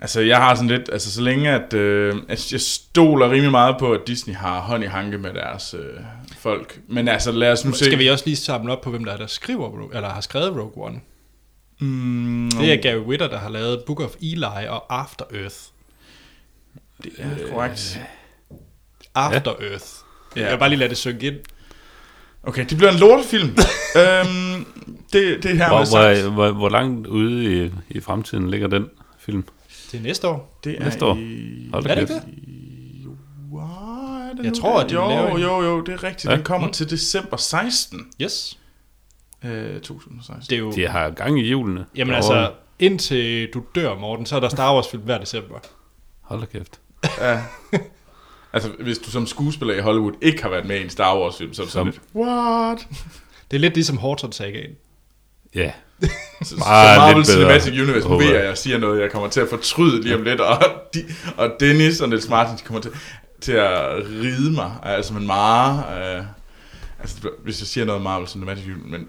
Altså, jeg har sådan lidt, altså så længe at, øh, altså, jeg stoler rimelig meget på, at Disney har hånd i hanke med deres øh, folk. Men altså, lad os nu se. Skal vi også lige samle op på, hvem der er, der skriver, eller har skrevet Rogue One? Mm, Det er Gary Whitta, der har lavet Book of Eli og After Earth. det er korrekt. After ja. Earth. Ja. Jeg vil bare lige lade det synke ind. Okay, det bliver en lortefilm. øhm, det, det er her Hvor, hvor, hvor, hvor langt ude i, i fremtiden ligger den film? Det er næste år. Det er Næste år. I... Hold Er det ikke Wow, er det Jeg nu tror, det? at de jo, en. jo, jo, det er rigtigt. Ja. Den kommer Mm. til december 16. Yes. Øh, 2016. Det er jo... De har gang i julene. Jamen altså, indtil du dør, Morten, så er der Star Wars film hver december. Hold da kæft. Ja. altså, hvis du som skuespiller i Hollywood ikke har været med i en Star Wars film, så er det sådan lidt, what? Det er lidt ligesom Horton-sagaen. Ja. Så, så Marvel lidt bedre, Cinematic Universe, nu ved jeg, jeg. siger noget, jeg kommer til at fortryde lige om lidt, og, de, og Dennis og Niels Martin, de kommer til, til at ride mig, altså en mare. Øh, altså, hvis jeg siger noget om Marvel Cinematic Universe, men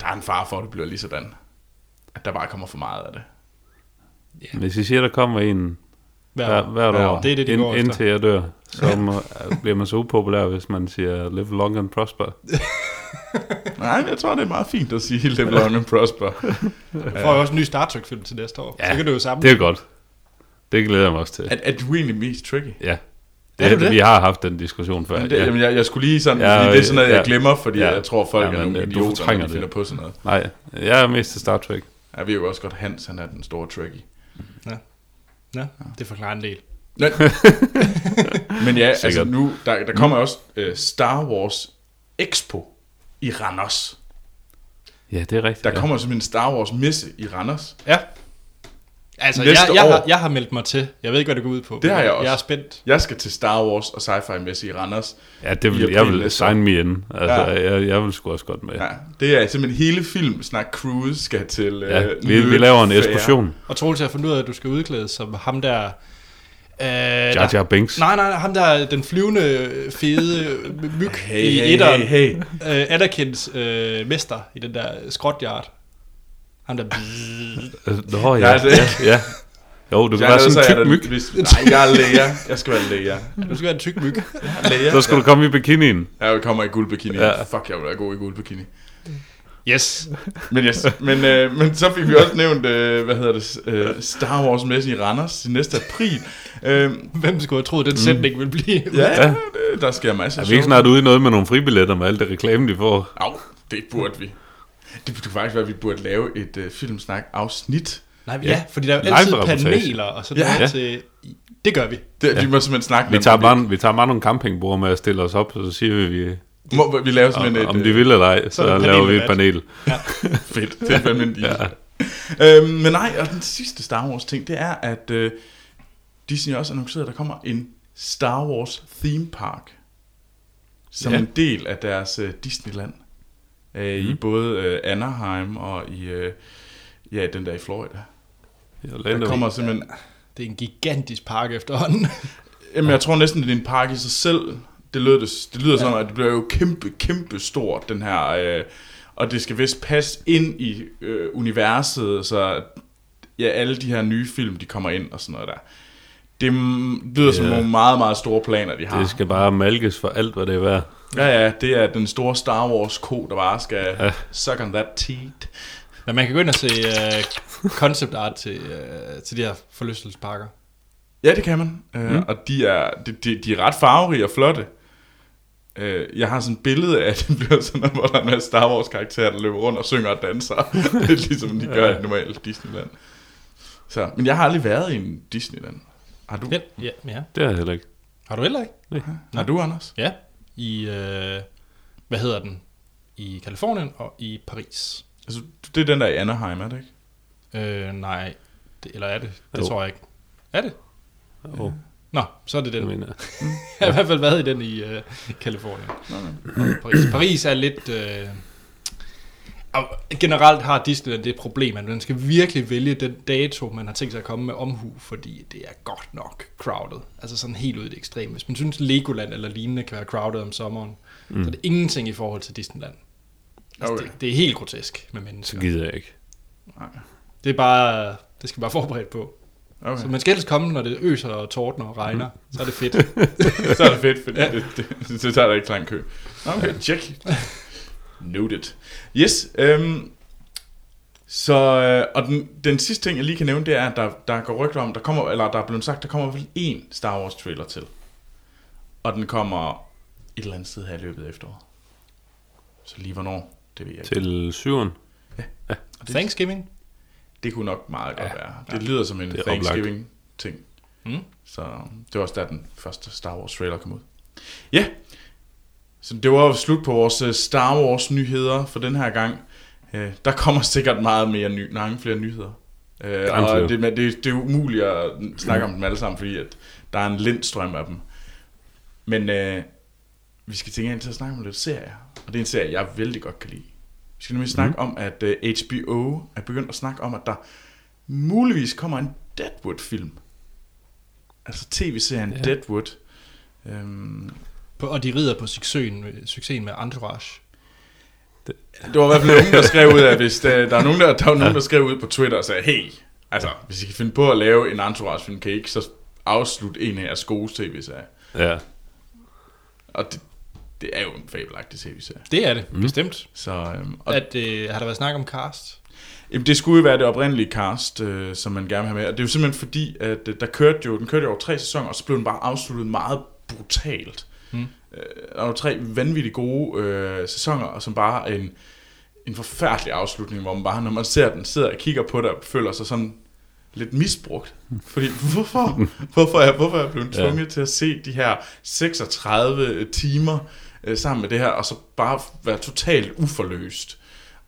der er en far for, at det bliver lige sådan, at der bare kommer for meget af det. Hvis I siger, der kommer en Hver hver, år. hvert Hver år. Det er det, de ind, indtil jeg dør, så bliver man så upopulær, hvis man siger live long and prosper. Nej, men jeg tror, det er meget fint at sige Live Long and Prosper. Du får jo også en ny Star Trek-film til næste år. Ja, så kan du jo samle. Det er godt. Det glæder jeg mig også til. Er, er du egentlig mest tricky? Ja. Er Det, du det? Vi har haft den diskussion før. Men det, ja. jamen, jeg, jeg skulle lige sådan, Ja, ja, fordi det er sådan noget, jeg ja. glemmer, fordi Ja. ja. jeg tror, folk Ja, er men, nogle øh, du idioter, når fortrænger de finder det. på sådan noget. Nej, jeg er mest til Star Trek. Ja, vi er jo også godt, Hans, han er den store tricky. Ja, det forklarer en del. Men, men ja, altså Sikkert. nu, der, der kommer også uh, Star Wars Expo i Randers. Ja, det er rigtigt. Der ja. kommer simpelthen en Star Wars messe i Randers. Ja. Altså, Næste jeg, jeg, år. har, jeg har meldt mig til. Jeg ved ikke, hvad det går ud på. Det har jeg også. Jeg er spændt. Jeg skal til Star Wars og sci-fi messe i Randers. Ja, det vil, jeg vil sign me in. Altså, Ja. jeg, jeg vil sgu også godt med. Ja, det er simpelthen hele film, snak cruise skal til Ja, vi, vi laver en eksplosion. Og Troels har fundet ud af, at du skal udklædes som ham der... Øh, Jar Jar Binks. nej, nej, ham der, den flyvende, fede myg Hey, i hey, etteren. hey, hey. Øh, Anakins øh, mester i den der skrotjart. Ham der... Nå, ja, ja, ja. Jo, du kan Jeg være er sådan en tyk myg. Hvis, nej, jeg er læger. Jeg skal være læger. Du skal være en tyk myg. læger. Så skal du komme i bikinien. Jeg kommer i guldbikini. Ja. Ja. Fuck, jeg vil være god i guldbikini. Yes. Men, yes, men, øh, men så fik vi også nævnt, øh, hvad hedder det, øh, Star Wars messen i Randers til næste april. Øh, Hvem skulle have troet, den sætning ville blive... ja, Ja. ja. Det, der sker masser Er vi ikke snart ude i noget med nogle fribilletter med alt det reklame, de får? Au, det burde vi. Det kunne faktisk være, at vi burde lave et øh, filmsnak afsnit. Nej, ja, Ja. fordi der er jo altid paneler og sådan Ja. noget til... Det gør vi. Det, ja. Vi må simpelthen snakke Vi tager, om, bare, vi tager bare nogle campingbord med at stille os op, og så siger vi, vi Må, vi laver om, simpelthen et... om de øh, vil eller ej, Så så, er laver vi et panel. Fedt, det er fandme en. Ja. Øhm, men nej, og den sidste Star Wars ting, det er, at øh, Disney også annoncerede, at der kommer en Star Wars theme park. Som Ja. en del af deres øh, Disneyland. Øh, mm. I både øh, Anaheim og i, øh, ja, den der i Florida. Jeg Der kommer simpelthen, Det er en gigantisk park efterhånden. jamen jeg tror næsten, det er en park i sig selv. Det lyder, det, det lyder ja. som, at det bliver jo kæmpe, kæmpe stort, den her, øh, og det skal vist passe ind i øh, universet, så ja, alle de her nye film, de kommer ind og sådan noget der. Det lyder som Ja. nogle meget, meget store planer, de har. Det skal bare malkes for alt, hvad det er værd. Ja, ja, det er den store Star Wars-ko, der bare skal Ja. suck on that teat. Men man kan gå ind og se uh, concept art til, uh, til de her forlystelsesparker. Ja, det kan man. Uh, Mm. mm. Og de er, de, de, de er ret farverige og flotte. Uh, jeg har sådan et billede af, at det bliver sådan noget, hvor der er en masse Star Wars-karakterer, der løber rundt og synger og danser. Lidt ligesom de gør i et normalt Disneyland. Så, men jeg har aldrig været i en Disneyland. Har du? Ja, ja, ja. Det er jeg heller ikke. Har du heller ikke? Har du, Anders? Ja. I, uh, hvad hedder den? I Kalifornien og i Paris. Altså, det er den der i Anaheim, er det ikke? Øh, nej. Det, eller er det? Det Jo. tror jeg ikke. Er det? Oh, Nå, så er det det den. mener jeg. Jeg har i hvert fald været i den i uh, Kalifornien. Og Paris. Paris er lidt... Uh, generelt har Disneyland det problem, at man skal virkelig vælge den dato, man har tænkt sig at komme med omhu, fordi det er godt nok crowded. Altså sådan helt ud i det ekstreme. Hvis man synes, Legoland eller lignende kan være crowded om sommeren, mm. så er det ingenting i forhold til Disneyland. Altså, Okay. det, det er helt grotesk med Så mennesker. gider jeg ikke. Det er bare... Det skal man bare forberedt på. Okay. Så man skal helst komme, når det øser og tordner og regner. Så er det fedt. så er det fedt, for Ja. ja. det, det, så tager der ikke lang kø. Okay, check. Noted. Yes, øhm, så, øh, og den, den sidste ting, jeg lige kan nævne, det er, at der, der går rygter om, der kommer, eller der er blevet sagt, der kommer vel én Star Wars trailer til. Og den kommer et eller andet sted her i løbet af efteråret. Så lige hvornår, det ved jeg ikke. Til syveren. Og det, Thanksgiving. Det kunne nok meget godt Ja. være. Det lyder som en. Thanksgiving-ting. Mm. Så det var også der, den første Star Wars trailer kom ud. Ja, så det var slut på vores øh, Star Wars nyheder for den her gang. Øh, Der kommer sikkert meget mere ny, mange flere nyheder. Øh, og det, men det, det er umuligt at snakke om dem alle sammen, fordi at der er en lindstrøm af dem. Men øh, vi skal tænke ind til at snakke om lidt serier. Og det er en serie, jeg vældig godt kan lide. Vi skal nemlig snakke om, at øh, HBO er begyndt at snakke om, at der muligvis kommer en Deadwood-film. Altså tv-serien Ja. Deadwood. Øhm, På, og de rider på succesen, succesen med Entourage. det var i hvert fald nogen, der skrev ud af, hvis der, der er nogen, der, der, var nogen, der skrev ud på Twitter og sagde, hey, altså, hvis I kan finde på at lave en entourage-film, kan I ikke så afslutte en af jeres gode tv-serier. Ja. Og det, det er jo en fabelagtig tv-serie. Det er det, mm. bestemt. Så, øhm, og At, øh, har der været snak om cast? Jamen, det skulle jo være det oprindelige cast, øh, som man gerne vil have med. Og det er jo simpelthen fordi, at øh, der kørte jo, den kørte jo over tre sæsoner, og så blev den bare afsluttet meget brutalt. Mm. Øh, der var tre vanvittigt gode øh, sæsoner, og som bare en, en forfærdelig afslutning, hvor man bare, når man ser den, sidder og kigger på det, og føler sig sådan lidt misbrugt. Fordi, hvorfor? Hvorfor er, hvorfor er jeg blevet tvunget ja. til at se de her 36 timer øh, sammen med det her, og så bare være totalt uforløst.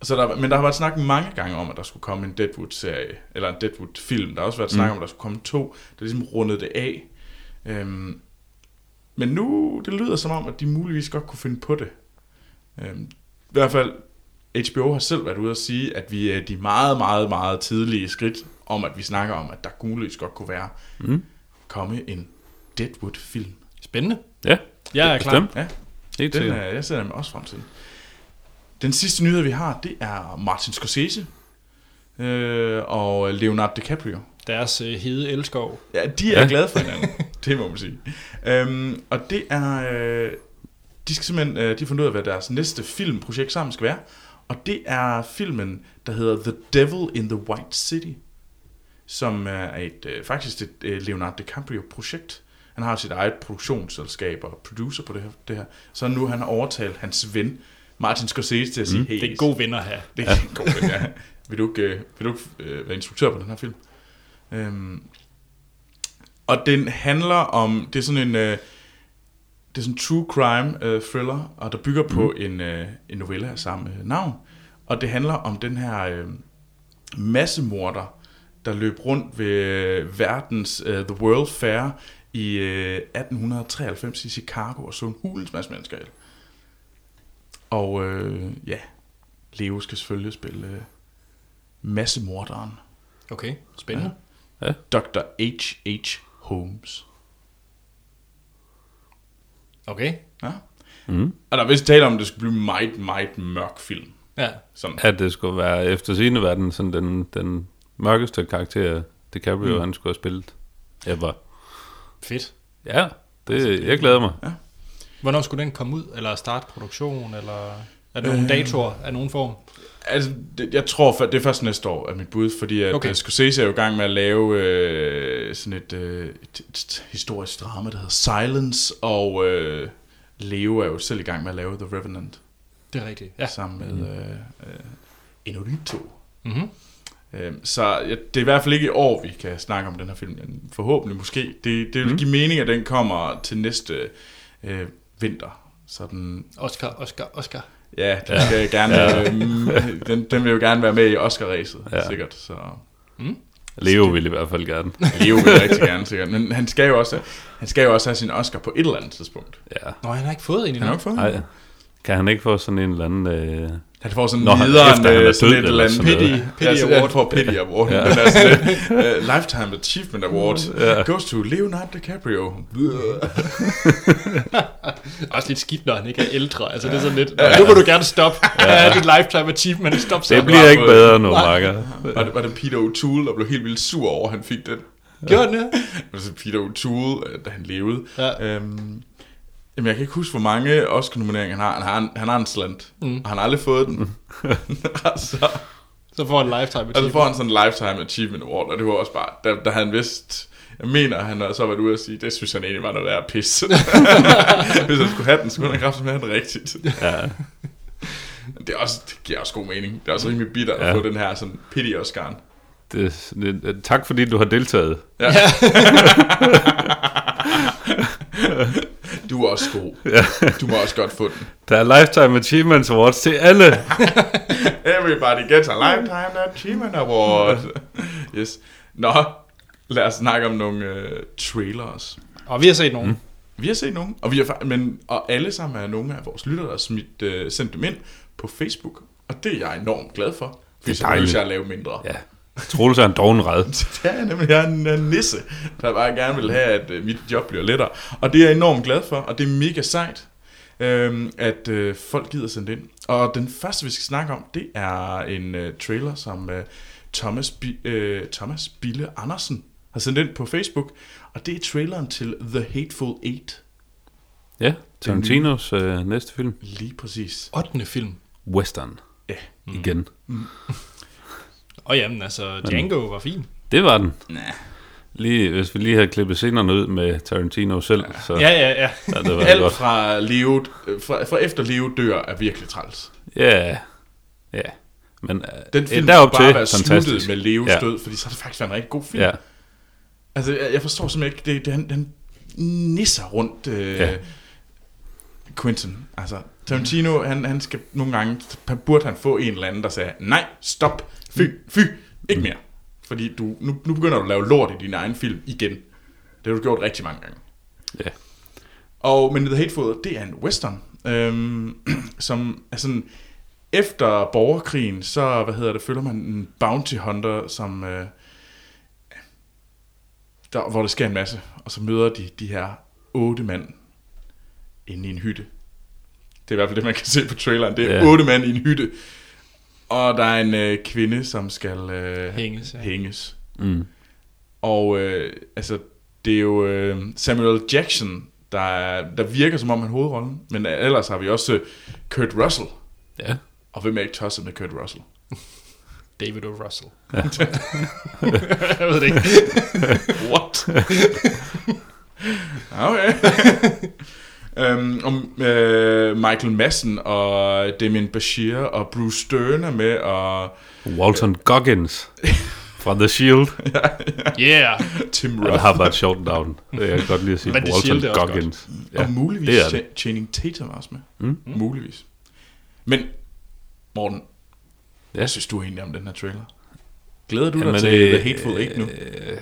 Så der, men der har været snak mange gange om, at der skulle komme en Deadwood-serie, eller en Deadwood-film. Der har også været snak Mm. om, at der skulle komme to, der ligesom rundede det af. Øhm, men nu, det lyder som om, at de muligvis godt kunne finde på det. Øhm, I hvert fald, HBO har selv været ude at sige, at vi er de meget, meget, meget tidlige skridt om, at vi snakker om, at der muligvis godt kunne være Mm. komme en Deadwood-film. Spændende. Ja, Jeg er klar. bestemt. Ja, Helt den, sikkert. er, jeg ser dem også frem til. Den sidste nyhed, vi har, det er Martin Scorsese øh, og Leonardo DiCaprio. Deres øh, hede elskov. Ja, de er Ja. ja. glade for hinanden, det må man sige. Øhm, og det er, øh, de skal simpelthen, øh, de har fundet ud af, hvad deres næste filmprojekt sammen skal være. Og det er filmen, der hedder The Devil in the White City, som er et, øh, faktisk et øh, Leonardo DiCaprio-projekt. Han har sit eget produktionsselskab og producer på det her. Det her. Så nu har han overtalt hans ven, Martin Scorsese, til at sige, Mm. hey, Det er en god vinder her. det er en god ven, ja. Vil du ikke, øh, vil du ikke øh, være instruktør på den her film? Øhm, og den handler om, det er sådan en, øh, det er sådan en true crime øh, thriller, og der bygger på en, øh, en novelle af samme øh, navn. Og det handler om den her øh, massemorder, der løb rundt ved øh, verdens øh, The World Fair i øh, 1893 i Chicago og så en hulens masse mennesker ihjel. Og øh, ja, Leo skal selvfølgelig spille øh, massemorderen. Okay, spændende. Dr. H.H. Holmes. Okay. Ja. Mm. Og der er vist tale om, at det skulle blive en meget, meget mørk film. Ja. Sådan. At det skulle være efter sine verden sådan den, den mørkeste karakter, DiCaprio mm. han skulle have spillet. Ever. Fedt. Ja, det, jeg glæder mig. Hvornår skulle den komme ud? Eller starte produktion? Eller er der nogle Øh. datoer af nogen form? Altså, det, jeg tror, det er først næste år, er mit bud, fordi at Okay. okay. Scorsese er jo i gang med at lave øh, sådan et, øh, et, et historisk drama, der hedder Silence, og øh, Leo er jo selv i gang med at lave The Revenant, Det er rigtigt. Ja. ja. sammen med øh, øh, Inarito. Mm-hmm. Øhm, Så ja, det er i hvert fald ikke i år, vi kan snakke om den her film, men forhåbentlig måske. Det, det vil Mm. give mening, at den kommer til næste øh, vinter. Så den, Oscar, Oscar, Oscar. ja, den, skal jeg gerne, Ja. ja. øh, den, den vil jo gerne være med i Oscar-ræset, Ja. ja. sikkert. Så Leo vil i hvert fald gerne. Leo vil rigtig gerne, sikkert. Men han skal, jo også, han skal jo også have sin Oscar på et eller andet tidspunkt. Ja. Nå, han har ikke fået en endnu. Han har ikke fået Ej, den. kan han ikke få sådan en eller anden... Øh... Han får sådan en han- nederen, efter han er øh, sådan død et eller eller andet pity, Pity pity award. for Pity Award. Ja. Ja. Den er sådan lidt, uh, Lifetime Achievement Award Ja. goes to Leonardo DiCaprio. Også lidt skidt, når han ikke er ældre. Altså, det er sådan lidt, Nå, nu må du gerne stoppe. Ja. dit lifetime achievement. Stop så. Det bliver ikke bedre nu, Marker. Var det, var det Peter O'Toole, der blev helt vildt sur over, at han fik den? Gjorde den det? Altså Peter O'Toole, øh, da han levede. Ja. Øhm, jamen, jeg kan ikke huske, hvor mange Oscar-nomineringer han har. Han har en, han har en slant, Mm. mm. og han har aldrig fået den. altså, Så får en lifetime og så achievement. får han sådan en Lifetime Achievement Award, og det var også bare, da, da han vidste, jeg mener, han har så været ude og sige, det synes han egentlig var noget der pis. Hvis han skulle have den, skulle han kraftigt have den rigtigt. Ja, Det, er også, det giver også god mening. Det er også rimelig bitter Ja. at få den her sådan pity Oscar'en. det, er sådan et- tak fordi du har deltaget. Ja. du er også god. Du må også godt få den. Der er Lifetime Achievements Awards til alle. Everybody gets a lifetime achievement award. yes. Nå, lad os snakke om nogle øh, trailers. Og vi har set nogen. Mm. Vi har set nogle, og, vi har, men, og alle sammen er nogle af vores lyttere, der har smidt, øh, sendt dem ind på Facebook. Og det er jeg enormt glad for. Fordi Det er så behøver jeg at lave mindre. Ja. Troels er en dogenred. Det er jeg nemlig. Jeg er en, en nisse, der bare gerne vil have, at øh, mit job bliver lettere. Og det er jeg enormt glad for, og det er mega sejt, øh, at øh, folk gider sende ind. Og den første, vi skal snakke om, det er en øh, trailer, som øh, Thomas, Bi- øh, Thomas Bille Andersen har sendt ind på Facebook. Og det er traileren til The Hateful Eight. Ja, Tarantinos øh, næste film. Lige præcis. 8. film. Western. Ja. Igen. Og jamen, altså, Django var fin. Det var den. Nah. Lige, hvis vi lige havde klippet scenerne ud med Tarantino selv, så Ja, ja, ja. ja, det var Alt godt. fra, Leo, øh, fra, fra efter Leo dør er virkelig træls. Ja, ja. Men øh, Den ja, film derop skulle bare til, være sluttet fantastisk. med Leos Ja. død, fordi så har det faktisk været en rigtig god film. Ja, Altså, jeg, jeg forstår simpelthen ikke, det, det, han, han nisser rundt øh, Ja. ja. Quentin. Altså, Tarantino, han, han skal nogle gange, han burde han få en eller anden, der sagde, nej, stop, fy, fy, ikke mere. Fordi du, nu, nu begynder du at lave lort i din egen film igen. Det har du gjort rigtig mange gange. ja. Og, men The Hateful, det er en western, øhm, som er sådan, efter borgerkrigen, så, hvad hedder det, følger man en bounty hunter, som, øh, der, hvor der sker en masse, og så møder de de her otte mand inde i en hytte. Det er i hvert fald det, man kan se på traileren. Det er ja. otte mand i en hytte. Og der er en øh, kvinde, som skal øh, Hænges, ja. hænges. Mm. Og øh, altså, det er jo øh, Samuel Jackson, der, er, der virker som om han hovedrollen. Men øh, ellers har vi også øh, Kurt Russell. Ja. Og hvem er ikke tosset med Kurt Russell? David O. Russell. jeg ved det ikke. What? okay. Um, om, øh, Michael Madsen og Damien Bashir og Bruce Stern er med, og Walton Goggins fra The Shield. Yeah. Tim Ja, det Roth, har bare et sjovt navn. Det kan jeg godt lide at sige. Men The Walton Shield er også godt. Goggins. ja, og muligvis det er det. Cha- Channing Tatum også med. Mm. Muligvis. Men, Morten, Ja. hvad synes du egentlig om den her trailer? Glæder du Jamen, dig til øh, The Hateful Eight nu? Øh,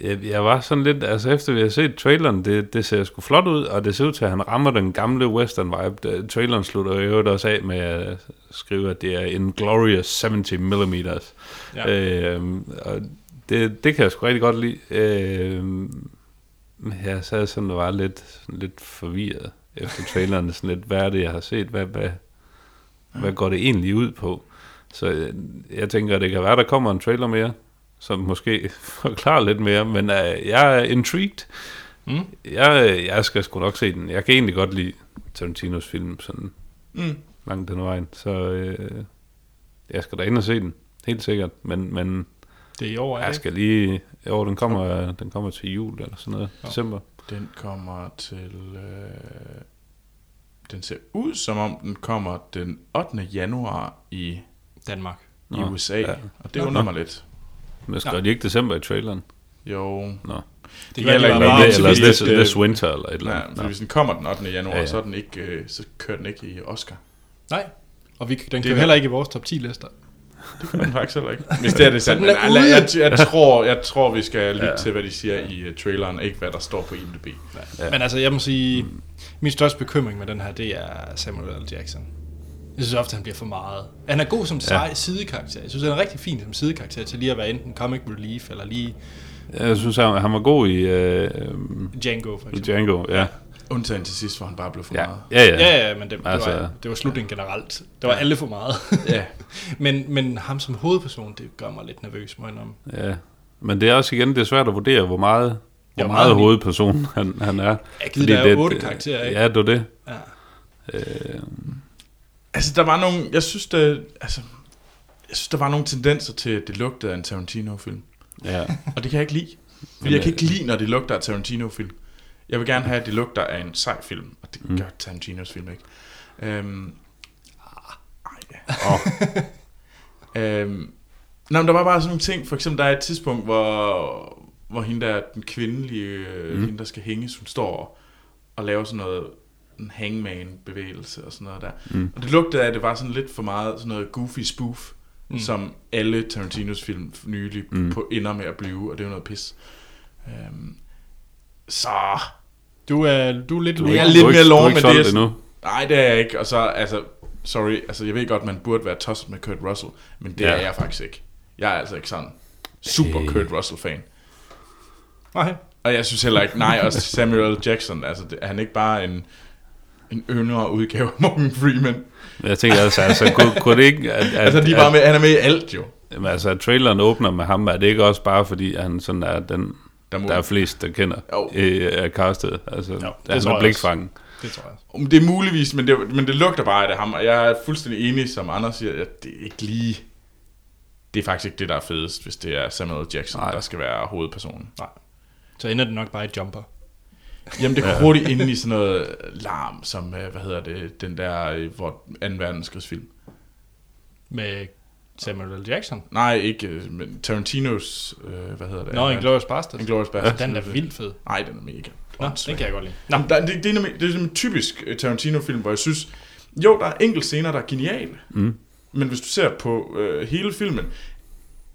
jeg, jeg var sådan lidt, altså efter vi har set traileren, det, det ser sgu flot ud, og det ser ud til, at han rammer den gamle western vibe. Traileren slutter jo øvrigt også af med at skrive, at det er en glorious 70 mm. Ja. Øh, og det, det kan jeg sgu rigtig godt lide. Øh, jeg sad sådan og var lidt, lidt forvirret efter traileren. Sådan lidt, hvad er det, jeg har set? Hvad, hvad, hvad går det egentlig ud på? Så øh, jeg tænker, at det kan være, der kommer en trailer mere, som måske forklarer lidt mere, men øh, jeg er intrigued. Mm. Jeg, øh, jeg skal sgu nok se den. Jeg kan egentlig godt lide Tarantinos film sådan Mm. langt den vejen, så øh, jeg skal da ind og se den, helt sikkert. Men, men Det er i år, er jeg skal lige... Jo, den kommer, den kommer til jul eller sådan noget. Ja. December. Den kommer til... Øh, den ser ud som om, den kommer den 8. januar i? Danmark. i Nå, USA. ja. Og det undrer mig lidt. Men skrev Ja. de ikke december i traileren? Jo. Nå. Det kan heller ikke være det, eller this, this winter eller et eller Nej, andet. Nå. hvis den kommer den 8. januar, Ja, ja, ja. ja. så, er den ikke, øh, så kører den ikke i Oscar. Nej. Og vi, den kører er- heller ikke i vores top 10 lister. Det kan den faktisk heller ikke. Hvis det er det sandt. Ude. jeg, jeg, tror, jeg tror, vi skal lytte Ja. ja. til, hvad de siger i uh, traileren, ikke hvad der står på IMDb. Ja. Ja. Men altså, jeg må sige, min største bekymring med den her, det er Samuel L. Jackson. Jeg synes ofte, han bliver for meget. Han er god som ja. sidekarakter. Jeg synes, han er rigtig fin som sidekarakter til lige at være enten comic relief, eller lige Jeg synes, han, han var god i, øh, Django, for i eksempel. Django. Ja, Undtagen til sidst, hvor han bare blev for ja, meget. ja. ja. Ja, ja, men det, det, Altså- var, det var slutningen generelt. Det var alle for meget. Ja. men, men ham som hovedperson, det gør mig lidt nervøs, må jeg indrømme. ja. Men det er også igen, det er svært at vurdere, hvor meget, hvor Ja, meget meget hovedperson han, han er. Jeg Fordi der er det- otte karakterer, ikke? Ja, det er det. Ja. Øh, Altså, der var nogle... Jeg synes, der, altså, jeg synes, der var nogle tendenser til, at det lugtede af en Tarantino-film. ja. Og det kan jeg ikke lide. Fordi jeg kan øh, ikke lide, når det lugter af Tarantino-film. Jeg vil gerne have, at det lugter af en sej film. Og det Mm. gør Tarantinos film ikke. Øhm, ah, ej, Åh, øhm, Nå, men der var bare sådan nogle ting. For eksempel, der er et tidspunkt, hvor, hvor hende der, den kvindelige, mm. Mm. hende der skal hænges, hun står og laver sådan noget en hangman-bevægelse og sådan noget der. Mm. Og det lugtede af, at det var sådan lidt for meget sådan noget goofy spoof, Mm. som alle Tarantinos film nylig Mm. på ender med at blive, og det er jo noget pis. Øhm, så... Du er, du er lidt du Jeg er er ikke- lidt er mere er ikke med det, endnu. Nej, det er jeg ikke. Og så, altså, sorry, altså jeg ved godt, man burde være tosset med Kurt Russell, men det Ja. er jeg faktisk ikke. Jeg er altså ikke sådan super Øh. Kurt Russell-fan. Nej. Og jeg synes heller ikke, nej, også Samuel. Jackson, altså det, er han ikke bare en, en yngre udgave af Morgan Freeman? Jeg tænker altså, altså kunne, kunne det ikke... At, at, Altså, de er bare med, han er med i alt jo. Jamen, altså, at traileren åbner med ham, er det ikke også bare, fordi han sådan er den, Der må, der er flest, der kender Jo. øh, af castet? Altså, det jo, tror han jeg er blikfangen. Det tror jeg også. Om det er muligvis, men det, men det lugter bare af det ham, og jeg er fuldstændig enig, som Anders siger, at det er ikke lige... Det er faktisk ikke det, der er fedest, hvis det er Samuel. Jackson, Nej. Nej. der skal være hovedpersonen. Så ender det nok bare i jumper. Jamen, det går hurtigt ind i sådan noget larm, som, øh, hvad hedder det, den der, øh, hvor 2. verdenskrigsfilm. Med Samuel L. Jackson. Nej, ikke, øh, men Tarantinos, øh, hvad hedder det? Nå, Inglourious Basterds. Inglourious Basterds. Den er vildt fed. Nej, den er mega. Nå, den kan jeg godt lide. Nå, Nå. Der, det, det, er nemlig, det er en typisk Tarantino-film, hvor jeg synes, jo, der er enkelte scener, der er geniale. Mm. Men hvis du ser på øh, hele filmen,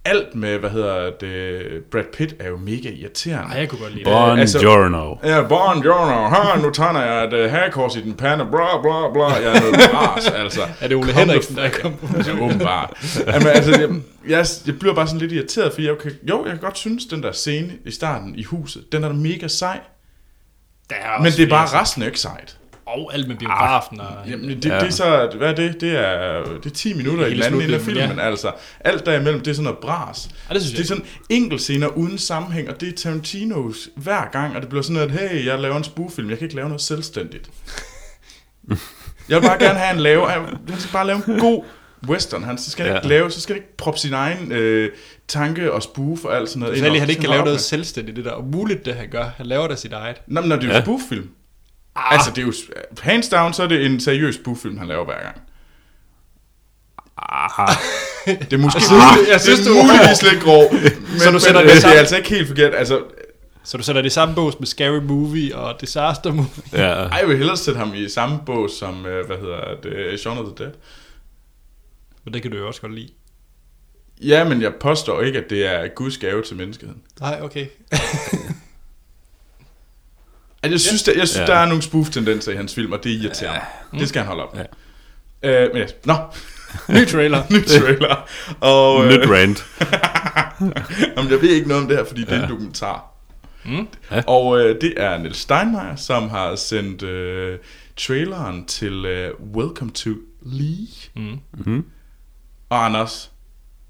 alt med, hvad hedder det, Brad Pitt er jo mega irriterende. Ej, jeg kunne godt lide det. Buongiorno. Ja, Buongiorno, ha, nu tegner jeg et uh, hagekors i den pande, bla bla bla, jeg er noget bras, altså. Er det Ole Kom Henriksen, nu- der er kommet på Ja, åbenbart. Jamen, altså, jeg, jeg, jeg bliver bare sådan lidt irriteret, fordi jeg kan, jo, jeg kan godt synes, den der scene i starten i huset, den er da mega sej, Der er men det er bare resten er ikke sejt. Og alt med biografen. Og, Jamen, det, Ja. det er så, hvad er det? Det er, det er 10 minutter i Hele den anden ende af filmen, ja. altså. Alt derimellem, det er sådan noget bras. Ja, det synes Det er jeg. sådan enkelt scener uden sammenhæng, og det er Tarantinos hver gang, og det bliver sådan noget, at hey, jeg laver en spoof-film, jeg kan ikke lave noget selvstændigt. jeg vil bare gerne have en lave, han skal bare lave en god western, han så skal ja. Ikke lave, så skal det ikke proppe sin egen øh, tanke og spoof og alt sådan noget. Særligt, og han ikke kan lave noget selvstændigt, det der umuligt, det han gør. Han laver det sit eget. Nå, men når det er jo Ja. en spoof-film. Ah, Altså, det er jo, hands down, så er det en seriøs spoof-film, han laver hver gang. Ah, Det er måske Jeg synes, det- jeg synes, det er muligvis lidt grov, men, Så du men sætter øh, det det sammen? er altså ikke helt forkert. Altså, så du sætter det i samme bås med Scary Movie og Disaster Movie. ja. ej, jeg vil hellere sætte ham i samme bås som, øh, hvad hedder det, Shaun of the Dead. Men det kan du jo også godt lide. Ja, men jeg påstår ikke, at det er Guds gave til menneskeheden. Nej, okay. Altså, jeg synes, der, jeg synes Ja. der er nogle spoof-tendenser i hans film, og det irriterer mig. Det skal han holde op med. Ja. Øh, men ja, nå, Ny trailer. ny trailer. Og, Nyt øh, rant. jamen, jeg ved ikke noget om det her, fordi det er en dokumentar. Mm. Ja. Og øh, det er Niels Steinmeier, som har sendt øh, traileren til øh, Welcome to Lee. Mm. Mm. Og Anders,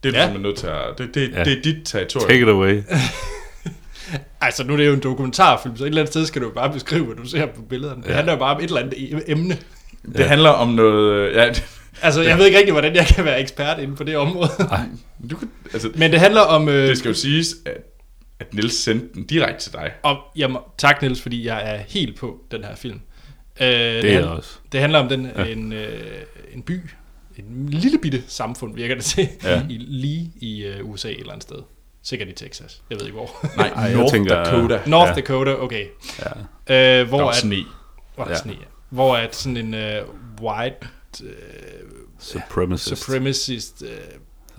det er du Ja. ja. simpelthen nødt til at... Det, det, Ja. ja. det er dit territorium. Take it away. Altså, nu er det jo en dokumentarfilm, så et eller andet sted skal du jo bare beskrive, hvad du ser på billederne. Det Ja. handler jo bare om et eller andet e- emne. Det ja. handler om noget... Ja, det- Altså, jeg ved ikke rigtig, hvordan jeg kan være ekspert inden på det område. du kan, altså, Men det handler om... Øh, det skal jo siges, at, at Niels sendte den direkte til dig. om jamen, tak, Niels, fordi jeg er helt på den her film. Øh, det, Det er jeg handler, også. det handler om den, Ja. en, øh, en by, en lille bitte samfund, virker det til, ja. i, lige i øh, USA et eller andet sted. Sikkert i Texas. Jeg ved ikke hvor. Nej, Ej, jeg North tænker- Dakota. North Ja. Dakota, okay. Ja. Øh, hvor Der var at, sne. hvor, Ja. ja. sne, ja. hvor at sådan en øh, white øh, Supremacist. supremacist... Øh,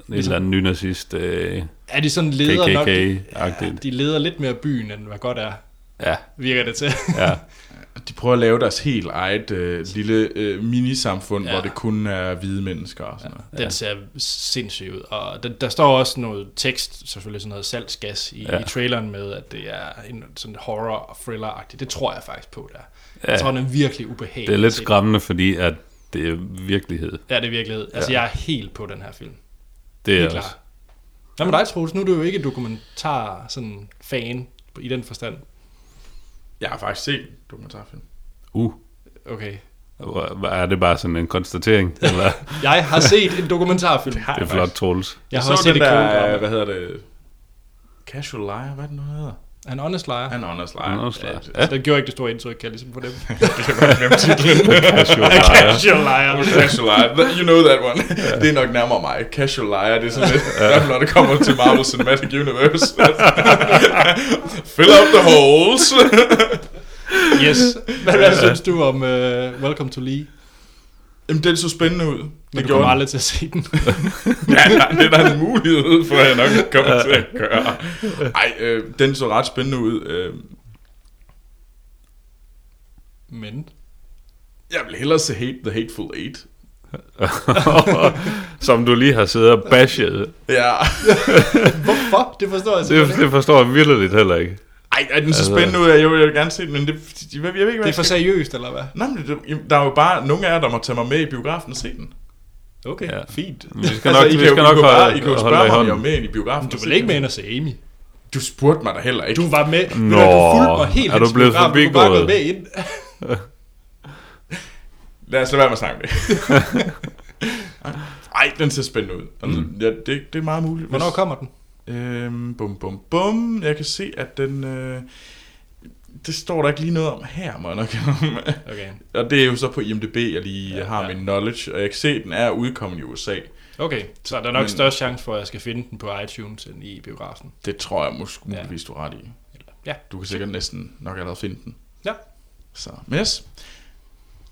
en eller anden nynazist. Øh, er de sådan leder nok... KKK-agtigt. de leder lidt mere byen, end hvad godt er, Ja, virker det til. ja. De prøver at lave deres helt eget øh, lille øh, minisamfund, Ja. hvor det kun er hvide mennesker og sådan noget. Den Ja. ja. ser sindssyg ud. Og der, der står også noget tekst, selvfølgelig sådan noget salgsgas i, Ja. i traileren med, at det er en sådan horror og thriller-agtigt. Det tror jeg faktisk på, der. ja. Jeg tror, den er virkelig ubehagelig. Det er lidt skræmmende, fordi at det er virkelighed. Ja, det er virkelighed. Altså, Ja. jeg er helt på den her film. Det er Helt også. klar. Hvad med dig, Troels? Nu er du jo ikke dokumentar sådan fan i den forstand. Jeg har faktisk set en dokumentarfilm. Uh, Okay. er det bare sådan en konstatering? Eller? Jeg har set en dokumentarfilm. har Det er flot, Troels. Jeg har så også set den der... hvad hedder det? Casual Liar, hvad er det nu hedder? En honest liar. Han honest liar. Han honest liar. Ja, Ja. Den gjorde ikke det store indtryk, kan jeg ligesom dem. det kan godt titlen. Casual liar. Casual liar. Casual Liar. You know that one. Det er nok nærmere mig. Casual Liar, det er sådan lidt, ja. når det kommer til Marvel Cinematic Universe. Fill up the holes. Yes. Hvad, hvad synes du om uh, Welcome to Lee? Jamen, den så spændende ud. Men Det du gjorde aldrig til at se den. Ja, nej, det er der en mulighed for, at jeg nok kommer til at gøre. Ej, øh, den så ret spændende ud. Øh, Men... jeg vil hellere se Hate the Hateful Eight. Som du lige har siddet og bashet. Ja. Hvorfor? Det forstår jeg Det, simpelthen det forstår jeg virkelig her ikke. Ej, er den så Altså- spændende ud? Jeg vil, jeg vil gerne se den, men det, jeg, ved, jeg ved ikke, hvad Det er for skal... seriøst, eller hvad? Nej, men det, der er jo bare nogle af jer, der må tage mig med i biografen og se den. Okay, Ja. fint. Vi skal Altså, nok, I vi kan, jo- skal I nok kan jo bare, holde, I kan jo holde spørge i mig, om jeg er hånden. med i biografen. Du vil ikke med ind og se Amy. Du spurgte mig da heller ikke. Du var med. Nå, du, du fulgte mig helt er du blevet biografen. Du kunne bare forbigået? med ind. Lad os lade være med at snakke om det. Ej, den ser spændende ud. Altså, Mm. ja, det, det er meget muligt. Hvornår kommer den? Øhm, bum, bum, bum. Jeg kan se, at den... Øh, det står der ikke lige noget om her, må jeg nok. Okay. Og det er jo så på IMDb, jeg lige Ja, har ja. min knowledge. Og jeg kan se, at den er udkommet i USA. Okay, så der er nok Men- større chance for, at jeg skal finde den på iTunes end i biografen. Det tror jeg måske Ja. du er ret i. Ja. Du kan sikkert næsten nok allerede finde den. Ja. Så, men yes.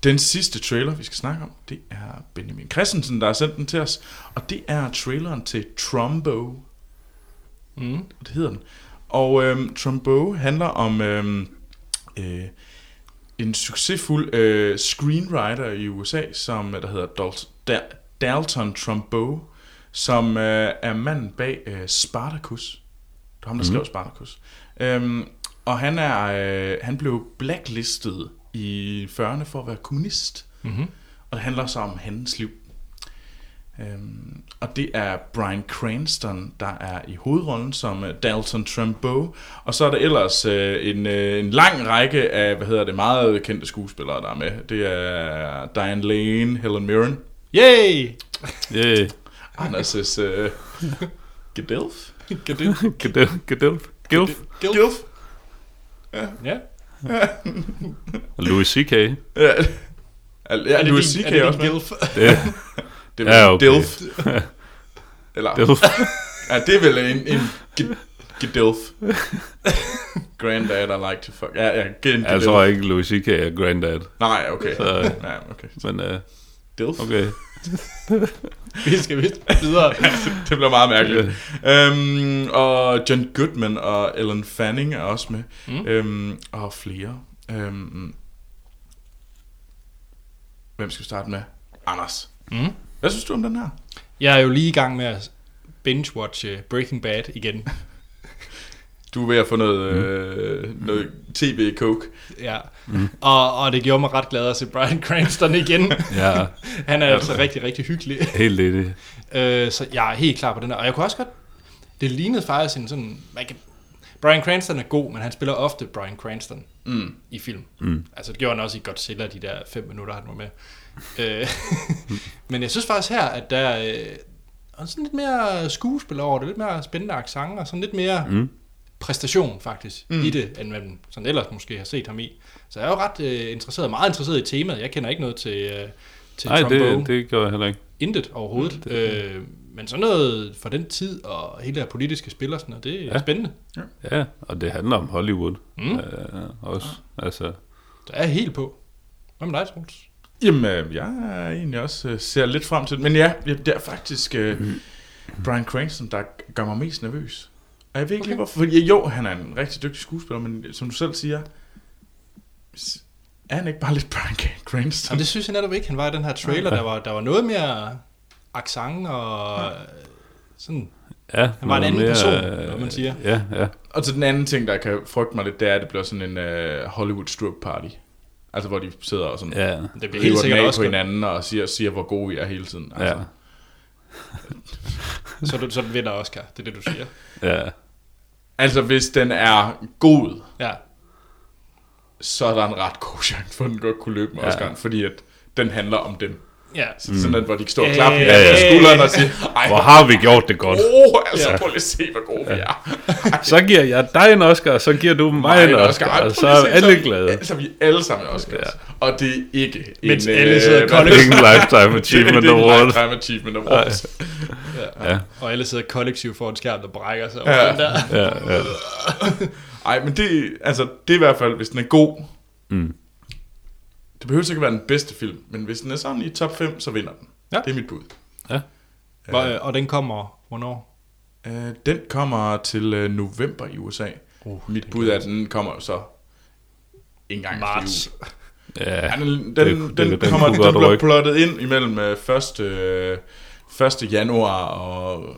Den sidste trailer, vi skal snakke om, det er Benjamin Christensen, der har sendt den til os. Og det er traileren til Trumbo. Mm. Det hedder den. Og øhm, Trumbo handler om øhm, øh, en succesfuld øh, screenwriter i USA, som der hedder Dal- Da- Dalton Trumbo, som øh, er manden bag øh, Spartacus. Det var ham, der skrev Spartacus. Øhm, og han er øh, han blev blacklistet i 40'erne for at være kommunist. Mm-hmm. Og det handler så om hans liv. Øhm, og det er Brian Cranston, der er i hovedrollen som øh, Dalton Trumbo. Og så er der ellers øh, en, øh, en lang række af, hvad hedder det, meget kendte skuespillere, der er med. Det er Diane Lane, Helen Mirren, Yay! Yeah. Anders' øh, Gedilf. Gedil. Gedilf. Gedilf. Gilf. Gilf. Ja. Louis C.K. Ja, ja det Louis C.K. er det også din gilf? Det, Det er Ja, okay. Dilf. Eller, Dilf. ja, det er vel en, en ge- Gedilf. Granddad, I like to fuck. Ja, ja, en Jeg tror ikke, Louis C.K. er granddad. Nej, okay. Så- Ja, okay. Men uh, Dilf. okay. Vi skal vist videre. det bliver meget mærkeligt. Øhm, og John Goodman og Ellen Fanning er også med. Mm. Øhm, og flere. Øhm, hvem skal vi starte med? Anders. Mm. Hvad synes du om den her? Jeg er jo lige i gang med at binge-watche Breaking Bad igen. Du er ved at få noget, øh, noget tv-coke. Ja. Mm. Og, og det gjorde mig ret glad at se Brian Cranston igen. Ja, Han er altså rigtig, rigtig hyggelig. helt enig. Øh, så jeg er helt klar på den her. Og jeg kunne også godt... Det lignede faktisk en sådan... Man kan, Brian Cranston er god, men han spiller ofte Brian Cranston Mm. i film. Mm. Altså det gjorde han også i Godzilla, de der fem minutter, han var med. Øh, men jeg synes faktisk her, at der er øh, sådan lidt mere skuespil over det, lidt mere spændende accent, og sådan lidt mere Mm. præstation faktisk Mm. i det, end man sådan ellers måske har set ham i. Så jeg er jo ret øh, interesseret, meget interesseret i temaet. Jeg kender ikke noget til, øh, til Nej, det, det gør jeg heller ikke. Intet overhovedet. Mm, Mm, øh, men sådan noget for den tid og hele det politiske spil og sådan noget, det er Ja. ja. spændende. Ja, og det handler om Hollywood Mm. uh, også. Altså, Så er helt på. Hvad med dig, Troels? Jamen, øh, jeg er egentlig også øh, ser lidt frem til det. Men ja, det er faktisk øh, Brian Cranston, der gør mig mest nervøs. Og jeg ved ikke okay. lige hvorfor. Fordi, jo, han er en rigtig dygtig skuespiller, men som du selv siger, er han ikke bare lidt Brian Cranston? Jamen, det synes jeg netop ikke, han var i den her trailer. Der var, der var noget mere accent og sådan... ja, Han var en anden mere, person, øh, hvad man siger. Ja, ja. Og så den anden ting, der kan frygte mig lidt, det er, at det bliver sådan en øh, Hollywood stroke party. Altså, hvor de sidder og sådan Ja, Det bliver helt sikkert også på hinanden og siger, siger, hvor gode vi er hele tiden. Altså. ja. Så, du, så den vinder Oscar, det er det, du siger. Ja. Altså, hvis den er god, Ja, så er der en ret god chance for, at den godt kunne løbe med Ja. Oscar, fordi at den handler om dem. Ja. Så sådan at, hvor de kan stå og Øh, klappe ja, ja, ja. skulderen og sige, ej, Hvor har vi gjort det godt? oh, altså, Ja. prøv lige at se, hvor gode vi er. Så giver jeg dig en Oscar, og så giver du mig en Oscar, Ej, prøv og så er alle vi- glade. Så er vi alle sammen Oscars. Ja. Og det er ikke Mens en... alle sidder øh, kollektivt. Ingen Lifetime Achievement det er ikke Award. Lifetime Achievement Award. Ja. Og alle sidder kollektivt foran skærmen, der brækker sig. Ja. Ja. Den der. Ja, ja. Ej, men det, altså, det er i hvert fald, hvis den er god. Mm. Det behøver ikke at være den bedste film, men hvis den er sådan i top 5, så vinder den. Ja. Det er mit bud. Hvor, og den kommer, hvornår? Uh, den kommer til uh, november i USA. Uh, Mit bud er, at den kommer så en gang Marts. ja. Ja, den, den, Det- den, den, den kommer, den godt bliver rykke. plottet ind imellem uh, 1. Uh, 1. januar og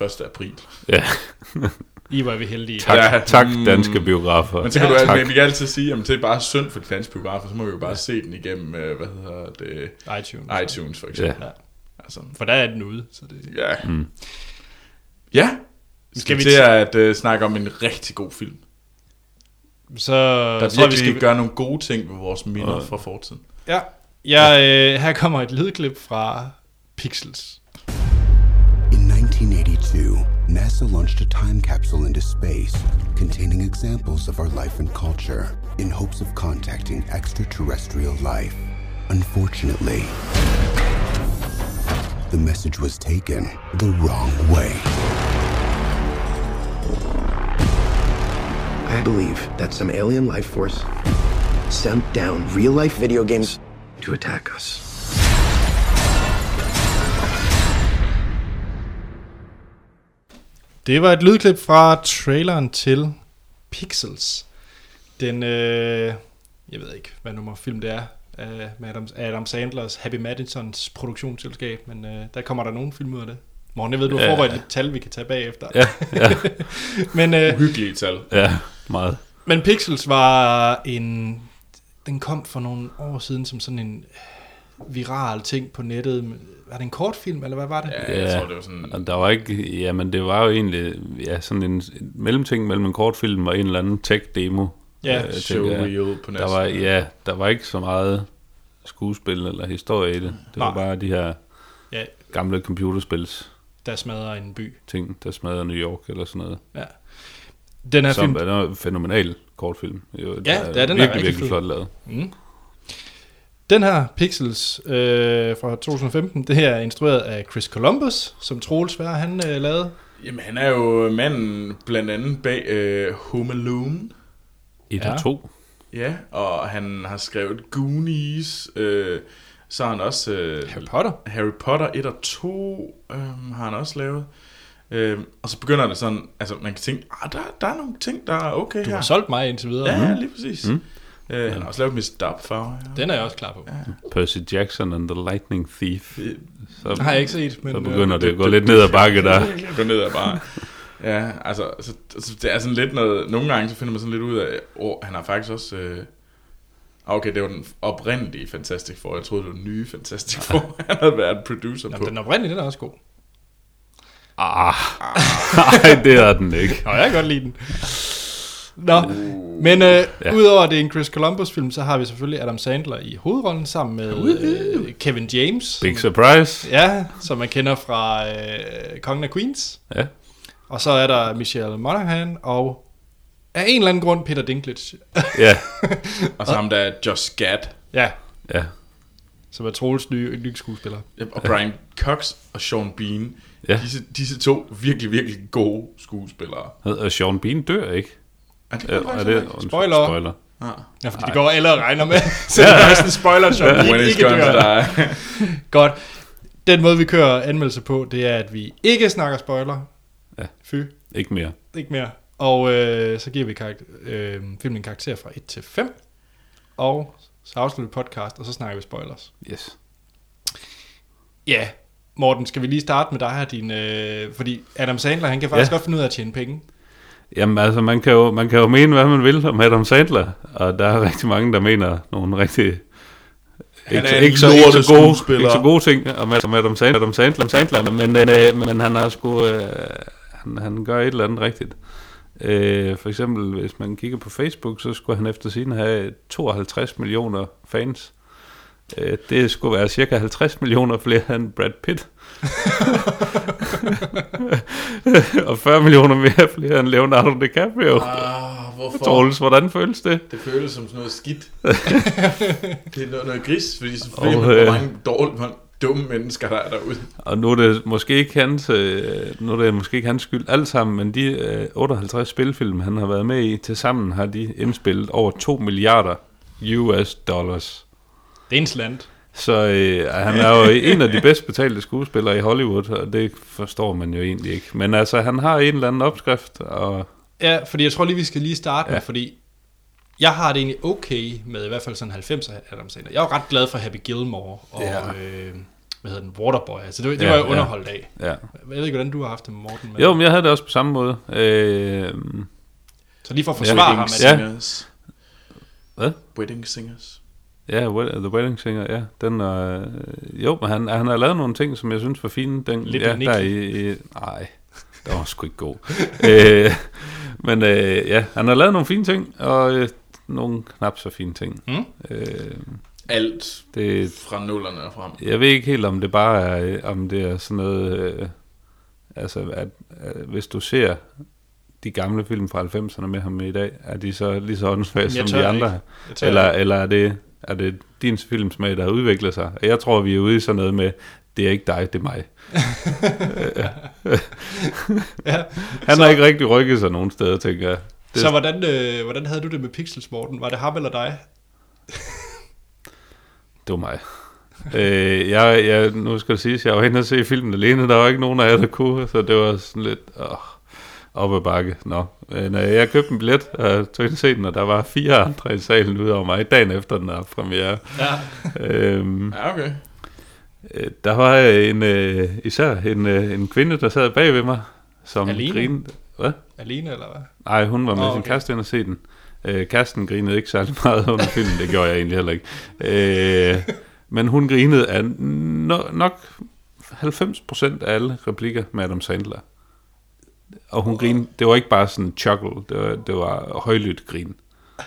øh, 1. april. ja. I var vi heldige. Tak, Ja, tak danske biografer. Men så kan Ja, ja, du altid, vi kan altid sige, at det er bare synd for de danske biografer, så må vi jo bare se den igennem, øh, hvad hedder det, iTunes. iTunes for eksempel. Ja. Altså, For der er den ude. Så det, ja. Mm. Ja, Skal skal vi til t- at uh, snakke om en rigtig god film, så der tror jeg, vi skal... gør nogle gode ting med vores minder Og- fra fortiden. Ja, ja øh, her kommer et lydklip fra Pixels. NASA launched a time capsule into space containing examples of our life and culture in hopes of contacting extraterrestrial life. Unfortunately, the message was taken the wrong way. I believe that some alien life force sent down real life video games to attack us. Det var et lydklip fra traileren til Pixels. Den, øh, jeg ved ikke, hvad nummer film det er, øh, med Adam, Adam Sandlers Happy Madisons produktionsselskab, men øh, der kommer der nogen film ud af det. Morgen, jeg ved, du har Ja. forberedt et tal, vi kan tage bagefter. Ja, ja, men, øh, Uhyggelige tal. ja, meget. men Pixels var en... Den kom for nogle år siden som sådan en viral ting på nettet. Var det en kortfilm, eller hvad var det? Ja, jeg tror, det var sådan... Og der var ikke, ja, men det var jo egentlig ja, sådan en, en mellemting mellem en kortfilm og en eller anden tech-demo. Ja, øh, Show tænker jeg. reel på Der næsten. var, ja, der var ikke så meget skuespil eller historie i det. Det var Nej. bare de her Ja, gamle computerspils der smadrer en by. ting, der smadrer New York eller sådan noget. Ja. Den her Som film, er en fænomenal kortfilm. Jo, Ja, der ja, den er virkelig, virkelig flot lavet. Mm. Den her Pixels øh, fra 2015, det her er instrueret af Chris Columbus, som Troels Svær, han øh, lavede. Jamen, han er jo manden blandt andet bag øh, Home Alone. Et Ja. og to. Ja, og han har skrevet Goonies. Øh, så har han også... Øh, Harry Potter. Harry Potter 1 og 2 øh, har han også lavet. Øh, og så begynder det sådan, altså man kan tænke, ah, der, der er nogle ting, der er okay Du her. har solgt mig indtil videre. Ja, lige præcis. Mm. Øh, han har også lavet Miss Doubtfire. Ja. Den er jeg også klar på. Percy Jackson and the Lightning Thief. Så, har jeg ikke set, men... så begynder øh, det at gå lidt ned ad bakke der. Gå ned ad bare. Ja, altså, så, så, det er sådan lidt noget, nogle gange så finder man sådan lidt ud af, åh, han har faktisk også, øh, okay, det var den oprindelige Fantastic Four, jeg troede, det var den nye Fantastic Four, han havde været producer Jamen, på. den oprindelige, den er også god. Ah, nej, det er den ikke. Nå, jeg kan godt lide den. Nå, men øh, Ja. ja. udover at det er en Chris Columbus film, så har vi selvfølgelig Adam Sandler i hovedrollen sammen med øh, Kevin James. Big surprise. Ja, som man kender fra øh, Kongen af Queens. Ja. Og så er der Michelle Monaghan og af en eller anden grund Peter Dinklage. Ja, Og så ham der er Josh Gad, ja, ja. som er Troels nye yndlingsskuespiller. og Brian Cox og Sean Bean. Ja. Disse, disse to virkelig, virkelig gode skuespillere. Og Sean Bean dør ikke. Er det, Ja, godt, er det Spoiler. spoiler. Ah. Ja, fordi det går alle og regner med. så det er næsten spoiler, som When ikke, dør. die. Godt. Den måde, vi kører anmeldelse på, det er, at vi ikke snakker spoiler. Ja. Fy, Ikke mere. ikke mere. Og øh, så giver vi karakter, øh, filmen en karakter fra 1 til 5. Og så afslutter vi podcast, og så snakker vi spoilers. Yes. Ja, Morten, skal vi lige starte med dig her, din, øh, fordi Adam Sandler, han kan faktisk Ja. godt finde ud af at tjene penge. Jamen altså, man kan, jo, man kan jo mene, hvad man vil om Adam Sandler, og der er rigtig mange, der mener nogle rigtig ikke, ikke, så, ikke, så gode, ikke så gode ting om Adam Adam Sandler, Adam Sandler, Sandler men, øh, men han har sgu, øh, han, han gør et eller andet rigtigt. Øh, for eksempel, hvis man kigger på Facebook, så skulle han efter sin have 52 millioner fans. Øh, det skulle være cirka 50 millioner flere end Brad Pitt. Og 40 millioner mere flere end Leonardo DiCaprio. Ah, hvorfor? Troels, hvordan føles det? Det føles som sådan noget skidt. det er noget, noget gris, fordi selvfølgelig Og, oh, øh, hvor mange dårlige, hvor dumme mennesker, der er derude. Og nu er det måske ikke hans, øh, nu er det måske ikke hans skyld alt sammen, men de øh, 58 spilfilm, han har været med i, til sammen har de indspillet over 2 milliarder US dollars. Det er en slant. Så øh, han er jo en af de bedst betalte skuespillere i Hollywood, og det forstår man jo egentlig ikke. Men altså, han har en eller anden opskrift, og Ja, fordi jeg tror lige, vi skal lige starte ja. Ja. med, fordi jeg har det egentlig okay med i hvert fald sådan 90'er Adam Sandler. Jeg var ret glad for Happy Gilmore og, Ja. øh, hvad hedder den, Waterboy. Altså det, det Ja, var jeg ja. underholdt af. ja. Jeg ved ikke, hvordan du har haft det med Morten. Men... Jo, men jeg havde det også på samme måde. Øh, Så lige for at forsvare ham. Ja. Altså, Singers. Hvad? Wedding Singers. Ja, Wed- The Wedding Singer, ja. Den, øh, jo, men han, han har lavet nogle ting, som jeg synes var fine. Den, Little ja, der i, i, nej, der var sgu ikke god. øh, men øh, ja, han har lavet nogle fine ting, og øh, nogle knap så fine ting. Mm. Øh, Alt det, fra nullerne og frem. jeg ved ikke helt, om det bare er, øh, om det er sådan noget, øh, altså, at, at hvis du ser de gamle film fra 90'erne med ham i dag, er de så lige så åndssvage som de andre? Eller, eller er, det, er det din filmsmag, der har udviklet sig? Jeg tror, vi er ude i sådan noget med, det er ikke dig, det er mig. ja. Han Så- har ikke rigtig rykket sig nogen steder, tænker jeg. Det, Så hvordan, øh, hvordan havde du det med Pixels, Morten? Var det ham eller dig? det var mig. øh, jeg, jeg, nu skal det siges, jeg var inde og se filmen alene, der var ikke nogen af jer, der kunne, så det var sådan lidt åh, op ad bakke. Nå. Men øh, jeg købte en billet og tog ind og se den, og der var fire andre i salen ud over mig, dagen efter den er premiere. Ja. øhm, Ja, okay. Øh, Der var en, øh, især en, øh, en kvinde, der sad bag ved mig, som Alene? grinede. Hvad? Alene, eller hvad? Nej, hun var med oh, sin okay. kæreste ind og se den. Øh, kæresten grinede ikke særlig meget under filmen, det gjorde jeg egentlig heller ikke. Øh, men hun grinede af no, nok 90% af alle replikker med Adam Sandler. Og hun grinede, det var ikke bare sådan chuckle, det var, det var højlydt grin.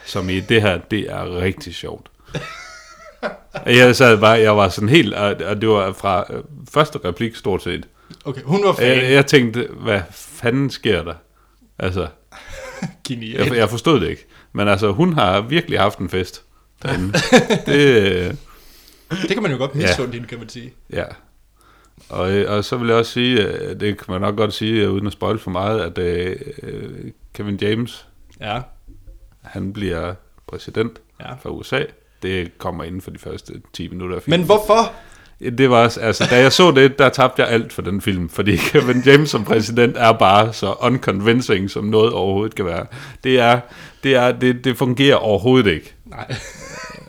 Som i det her, det er rigtig sjovt. Jeg sad bare, jeg var sådan helt, og, det var fra øh, første replik stort set. Okay, hun var fan. Jeg, jeg tænkte, hvad fanden sker der? Altså, Genial. jeg, jeg forstod det ikke. Men altså, hun har virkelig haft en fest derinde. det, øh, Det kan man jo godt misunde hende, kan man sige. ja. Og, øh, og så vil jeg også sige, øh, det kan man nok godt sige, øh, uden at spoil for meget, at øh, Kevin James, Ja. han bliver præsident Ja. for USA. Det kommer inden for de første 10 minutter af filmen. Men hvorfor? Det var, altså, da jeg så det, der tabte jeg alt for den film, fordi Kevin James som præsident er bare så unconvincing, som noget overhovedet kan være. Det er, det er, det, det fungerer overhovedet ikke. Nej.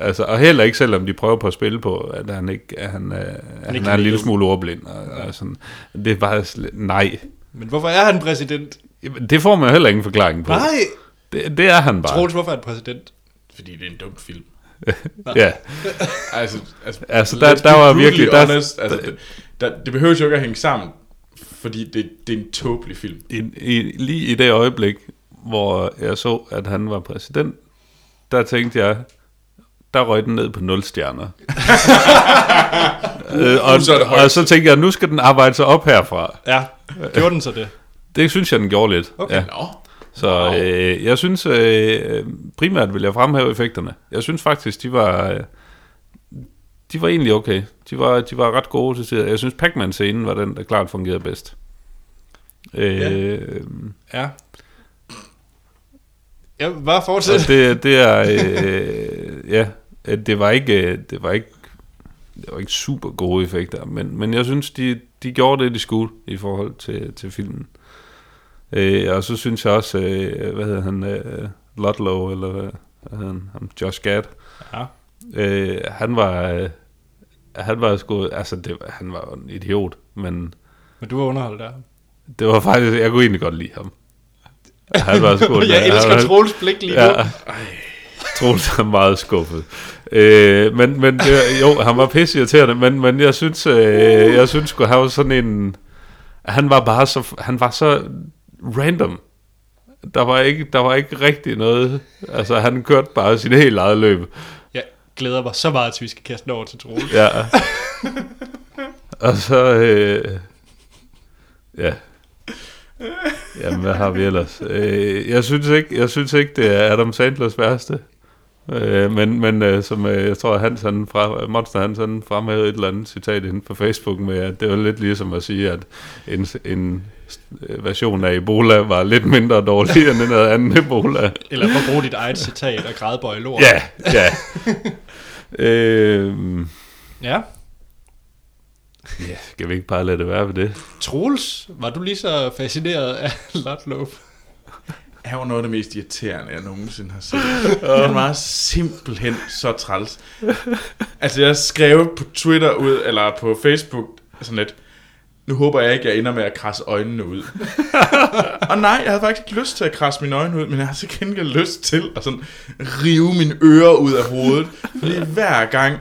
Altså, og heller ikke, selvom de prøver på at spille på, at han ikke, at han, øh, at han, ikke er en lille smule ordblind. Og, og sådan. Det er bare nej. Men hvorfor er han præsident? Jamen, Det får man jo heller ingen forklaring på. Nej. Det, det er han bare. Troels, hvorfor er han præsident? Fordi det er en dum film. Ja. Altså, altså, Altså, der- der var virkelig- der- Honest, altså, det, der, det behøver jo ikke at hænge sammen, fordi det, det er en tåbelig film. I, i, lige i det øjeblik, hvor jeg så, at han var præsident, der tænkte jeg, der røg den ned på 0 stjerner. øh, og, Så og så tænkte jeg, nu skal den arbejde sig op herfra. Ja. Gjorde den så det? Det synes jeg, den gjorde lidt. Okay. Ja. Nå, Så øh, jeg synes, øh, primært vil jeg fremhæve effekterne. Jeg synes faktisk, de var, øh, de var egentlig okay. De var, de var ret gode til tider. Jeg synes, Pac-Man-scenen var den, der klart fungerede bedst. Øh, Ja. Ja, bare Så fortsæt. det, det er, øh, ja, det var ikke, øh, det var ikke, det var ikke super gode effekter, men, men jeg synes, de, de gjorde det, de skulle i forhold til, til filmen. Øh, og så synes jeg også, øh, hvad hedder han, øh, Ludlow, eller hvad, hvad hedder han, ham, Josh Gad, Ja. øh, han var, øh, han var sgu, altså det, han var en idiot, men Men du var underholdt der. det var faktisk, jeg kunne egentlig godt lide ham. Han var sgu, Jeg elsker han- Troels blik lige nu. Ja. Troels er meget skuffet. Øh, men, men jo, han var pisse irriterende, men, men jeg synes, øh, jeg synes han var sådan en, han var bare så, han var så random. Der var ikke, der var ikke rigtig noget, altså han kørte bare sin helt eget løb. Jeg glæder mig så meget til, vi skal kaste den over til Troels. Ja. Og så, øh, ja. Jamen, hvad har vi ellers? Øh, jeg, synes ikke, jeg synes ikke, det er Adam Sandlers værste. Øh, men men øh, som øh, jeg tror, Hans han fra, Monster Hans han fremhævede et eller andet citat inde på Facebook med, at det var lidt ligesom at sige, at en, en øh, version af Ebola var lidt mindre dårlig end den anden Ebola. Eller for at bruge dit eget citat og grædbøje lort. Ja, ja. øh, ja. ja, skal vi ikke bare lade det være ved det? Troels, var du lige så fascineret af Ludlow? Han var noget af det mest irriterende, jeg nogensinde har set. Han var simpelthen så træls. Altså, jeg skrev på Twitter ud, eller på Facebook, sådan lidt, nu håber jeg ikke, jeg ender med at krasse øjnene ud. og nej, jeg havde faktisk ikke lyst til at krasse mine øjne ud, men jeg har så gengæld lyst til at sådan rive mine ører ud af hovedet. Fordi hver gang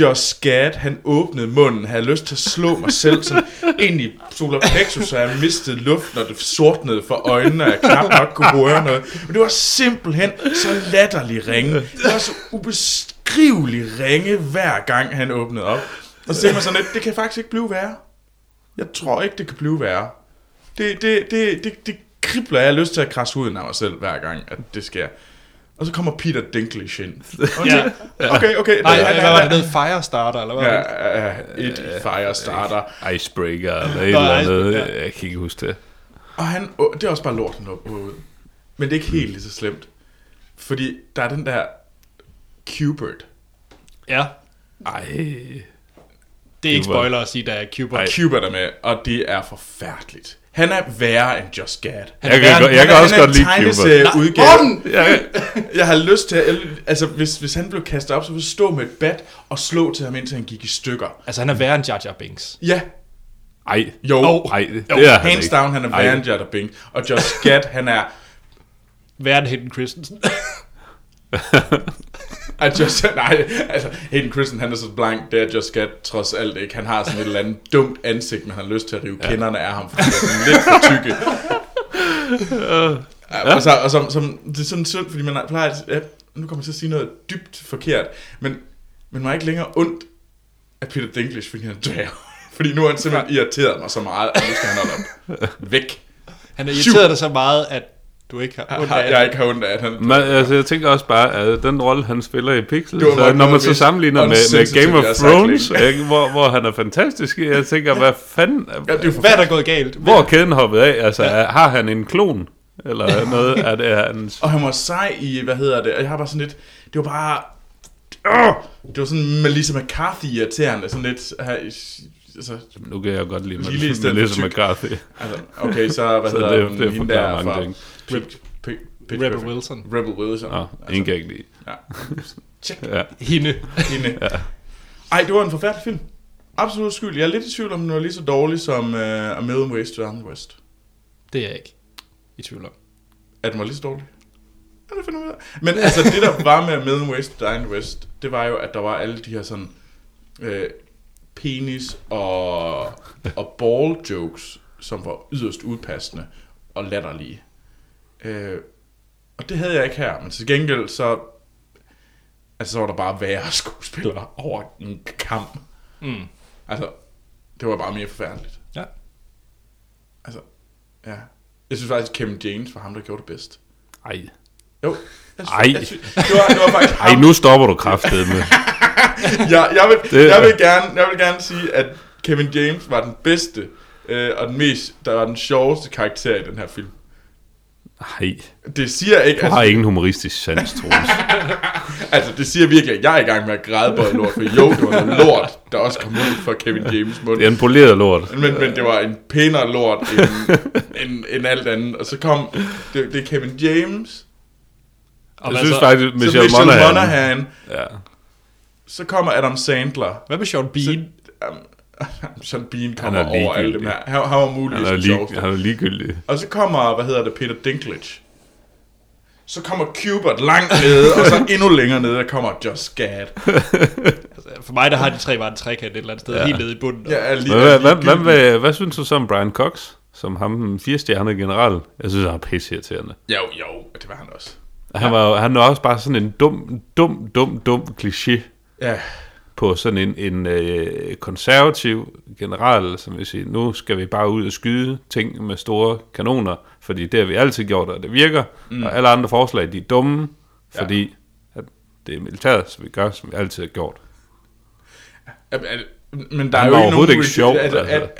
Just Gad, han åbnede munden, havde lyst til at slå mig selv sådan ind i solar plexus, så jeg mistede luft, når det sortnede for øjnene, og jeg knap nok kunne høre noget. Men det var simpelthen så latterlig ringe. Det var så ubeskrivelig ringe, hver gang han åbnede op. Og så tænkte man sådan lidt, det kan faktisk ikke blive værre. Jeg tror ikke, det kan blive værre. Det, det, det, det, det kribler, jeg har lyst til at krasse huden af mig selv, hver gang, at det sker. Og så kommer Peter Dinklage ind. Ja. ja. Okay, okay. Nej, han- hvad han- var det, Firestarter, eller hvad? var det? Ja, ja, et Firestarter. Icebreaker eller et eller andet. Icebreaker. Jeg kan ikke huske det. Og han, det er også bare lort, han ud. Men det er ikke helt lige så slemt. Fordi der er den der Cubert. Ja, Ej, det er ikke spoiler at sige, der er Cuba. Ej. Cubert er med, og det er forfærdeligt. Han er værre end Just Gad. jeg kan, værre jeg kan Han også er godt en lide Cuba. tegneserieudgave. Ja, Jeg har lyst til at, altså hvis, hvis han blev kastet op, så ville jeg stå med et bat og slå til ham, indtil han gik i stykker. Altså, han er værre end Jar Jar Binks. Ja, ej, jo. Oh. ej, det Jo, er han hands ikke. down, han er Ej. værre end Jada Bing. Og Just Gad, han er... Værre end Hayden Christensen. At just, nej, altså, Hayden Christensen, han er så blank, det er Just Gad trods alt ikke. Han har sådan et eller andet dumt ansigt, men han har lyst til at rive ja. kenderne af ham, fordi han er lidt for tykke. ja. Og, så, og som, som, det er sådan synd, fordi man plejer at, ja, nu kommer jeg til at sige noget dybt forkert, men, men man er ikke længere ondt af Peter Dinklage, fordi han er dværg. Fordi nu har han simpelthen irriteret mig så meget, at nu skal han holde op. Væk. Han er irriteret dig så meget, at du ikke har ondt af jeg ikke har ondt af, at han... Men, altså, jeg tænker også bare, at den rolle, han spiller i Pixel, så nok når man så sammenligner med, med Game of Thrones, ikke, hvor, hvor han er fantastisk, jeg tænker, hvad fanden, Ja, det er Hvad er der gået galt? hvor er kæden hoppet af? Altså, er, har han en klon? Eller noget? Er det hans... Og han var sej i, hvad hedder det, og jeg har bare sådan lidt, det var bare, øh, det var sådan Melissa McCarthy irriterende, sådan lidt, altså, Nu kan jeg godt lide Lille i stedet Melissa. McCarthy. altså, okay, så hvad Så hedder det- hun, det hende der mange fra Rebel. Wilson. Rebel Wilson. Nå, ingen kan ikke lide. ja. Check. Ja. Hende. Hende. Ej, det var en forfærdelig film. Absolut skyld. Jeg er lidt i tvivl om, den var lige så dårlig som uh, A Million Ways to the West. Det er jeg ikke i tvivl om. At den var lige så dårlig. Ja, det finder ud af. Men altså, det der var med A Million Ways to the West, det var jo, at der var alle de her sådan øh, penis og, og ball jokes, som var yderst udpassende og latterlige. Øh, og det havde jeg ikke her, men til gengæld så, altså, så var der bare værre skuespillere over en kamp. Mm. Altså, det var bare mere forfærdeligt. Ja. Altså, ja. Jeg synes faktisk, Kevin James var ham, der gjorde det bedst. Ej. Jo. Jeg synes, Ej. Jeg synes, det, var, det var faktisk Ej, nu stopper du kraftedet med. jeg, jeg, vil, Det- jeg, vil gerne, jeg vil gerne sige, at Kevin James var den bedste, øh, og den mest, der var den sjoveste karakter i den her film. Ej, Det siger ikke, du har altså, ingen humoristisk sans, Troels. altså, det siger virkelig, at jeg er i gang med at græde på lort, for jo, det var noget lort, der også kom ud fra Kevin James mund. Det er en poleret lort. Men, men det var en pænere lort end, end, end alt andet. Og så kom, det, det er Kevin James, Og Jeg synes så? faktisk, så Michelle Michelle Monaghan... Monaghan, Ja. Så kommer Adam Sandler. Hvad med Sean Bean? Um, Sean Bean kommer er over alle dem ligegyldig. her. Han, han var Han muligvis er, den lige, sjoveste. han er ligegyldig. Og så kommer, hvad hedder det, Peter Dinklage. så kommer Cubert langt nede, og så endnu længere nede, der kommer Just Gad. Altså, for mig, der har de tre bare en trekant et eller andet sted, ja. helt nede i bunden. Ja, er lige, Hvad, hvad, er hvad, hvad, hvad, hvad synes du så om Brian Cox? Som ham, den firestjernede general. Jeg synes, han er pisseirriterende. Jo, jo, det var han også. Han, var, jo- han er også bare sådan en dum, dum, dum, dum kliché Ja, på sådan en, en øh, konservativ general, som vil sige, nu skal vi bare ud og skyde ting med store kanoner, fordi det har vi altid gjort, og det virker, mm. og alle andre forslag, de er dumme, fordi at det er militæret, så vi gør, som vi altid har gjort. Er- er- men der er jo ikke nogen... ikke sjov, Altså, altså. altså.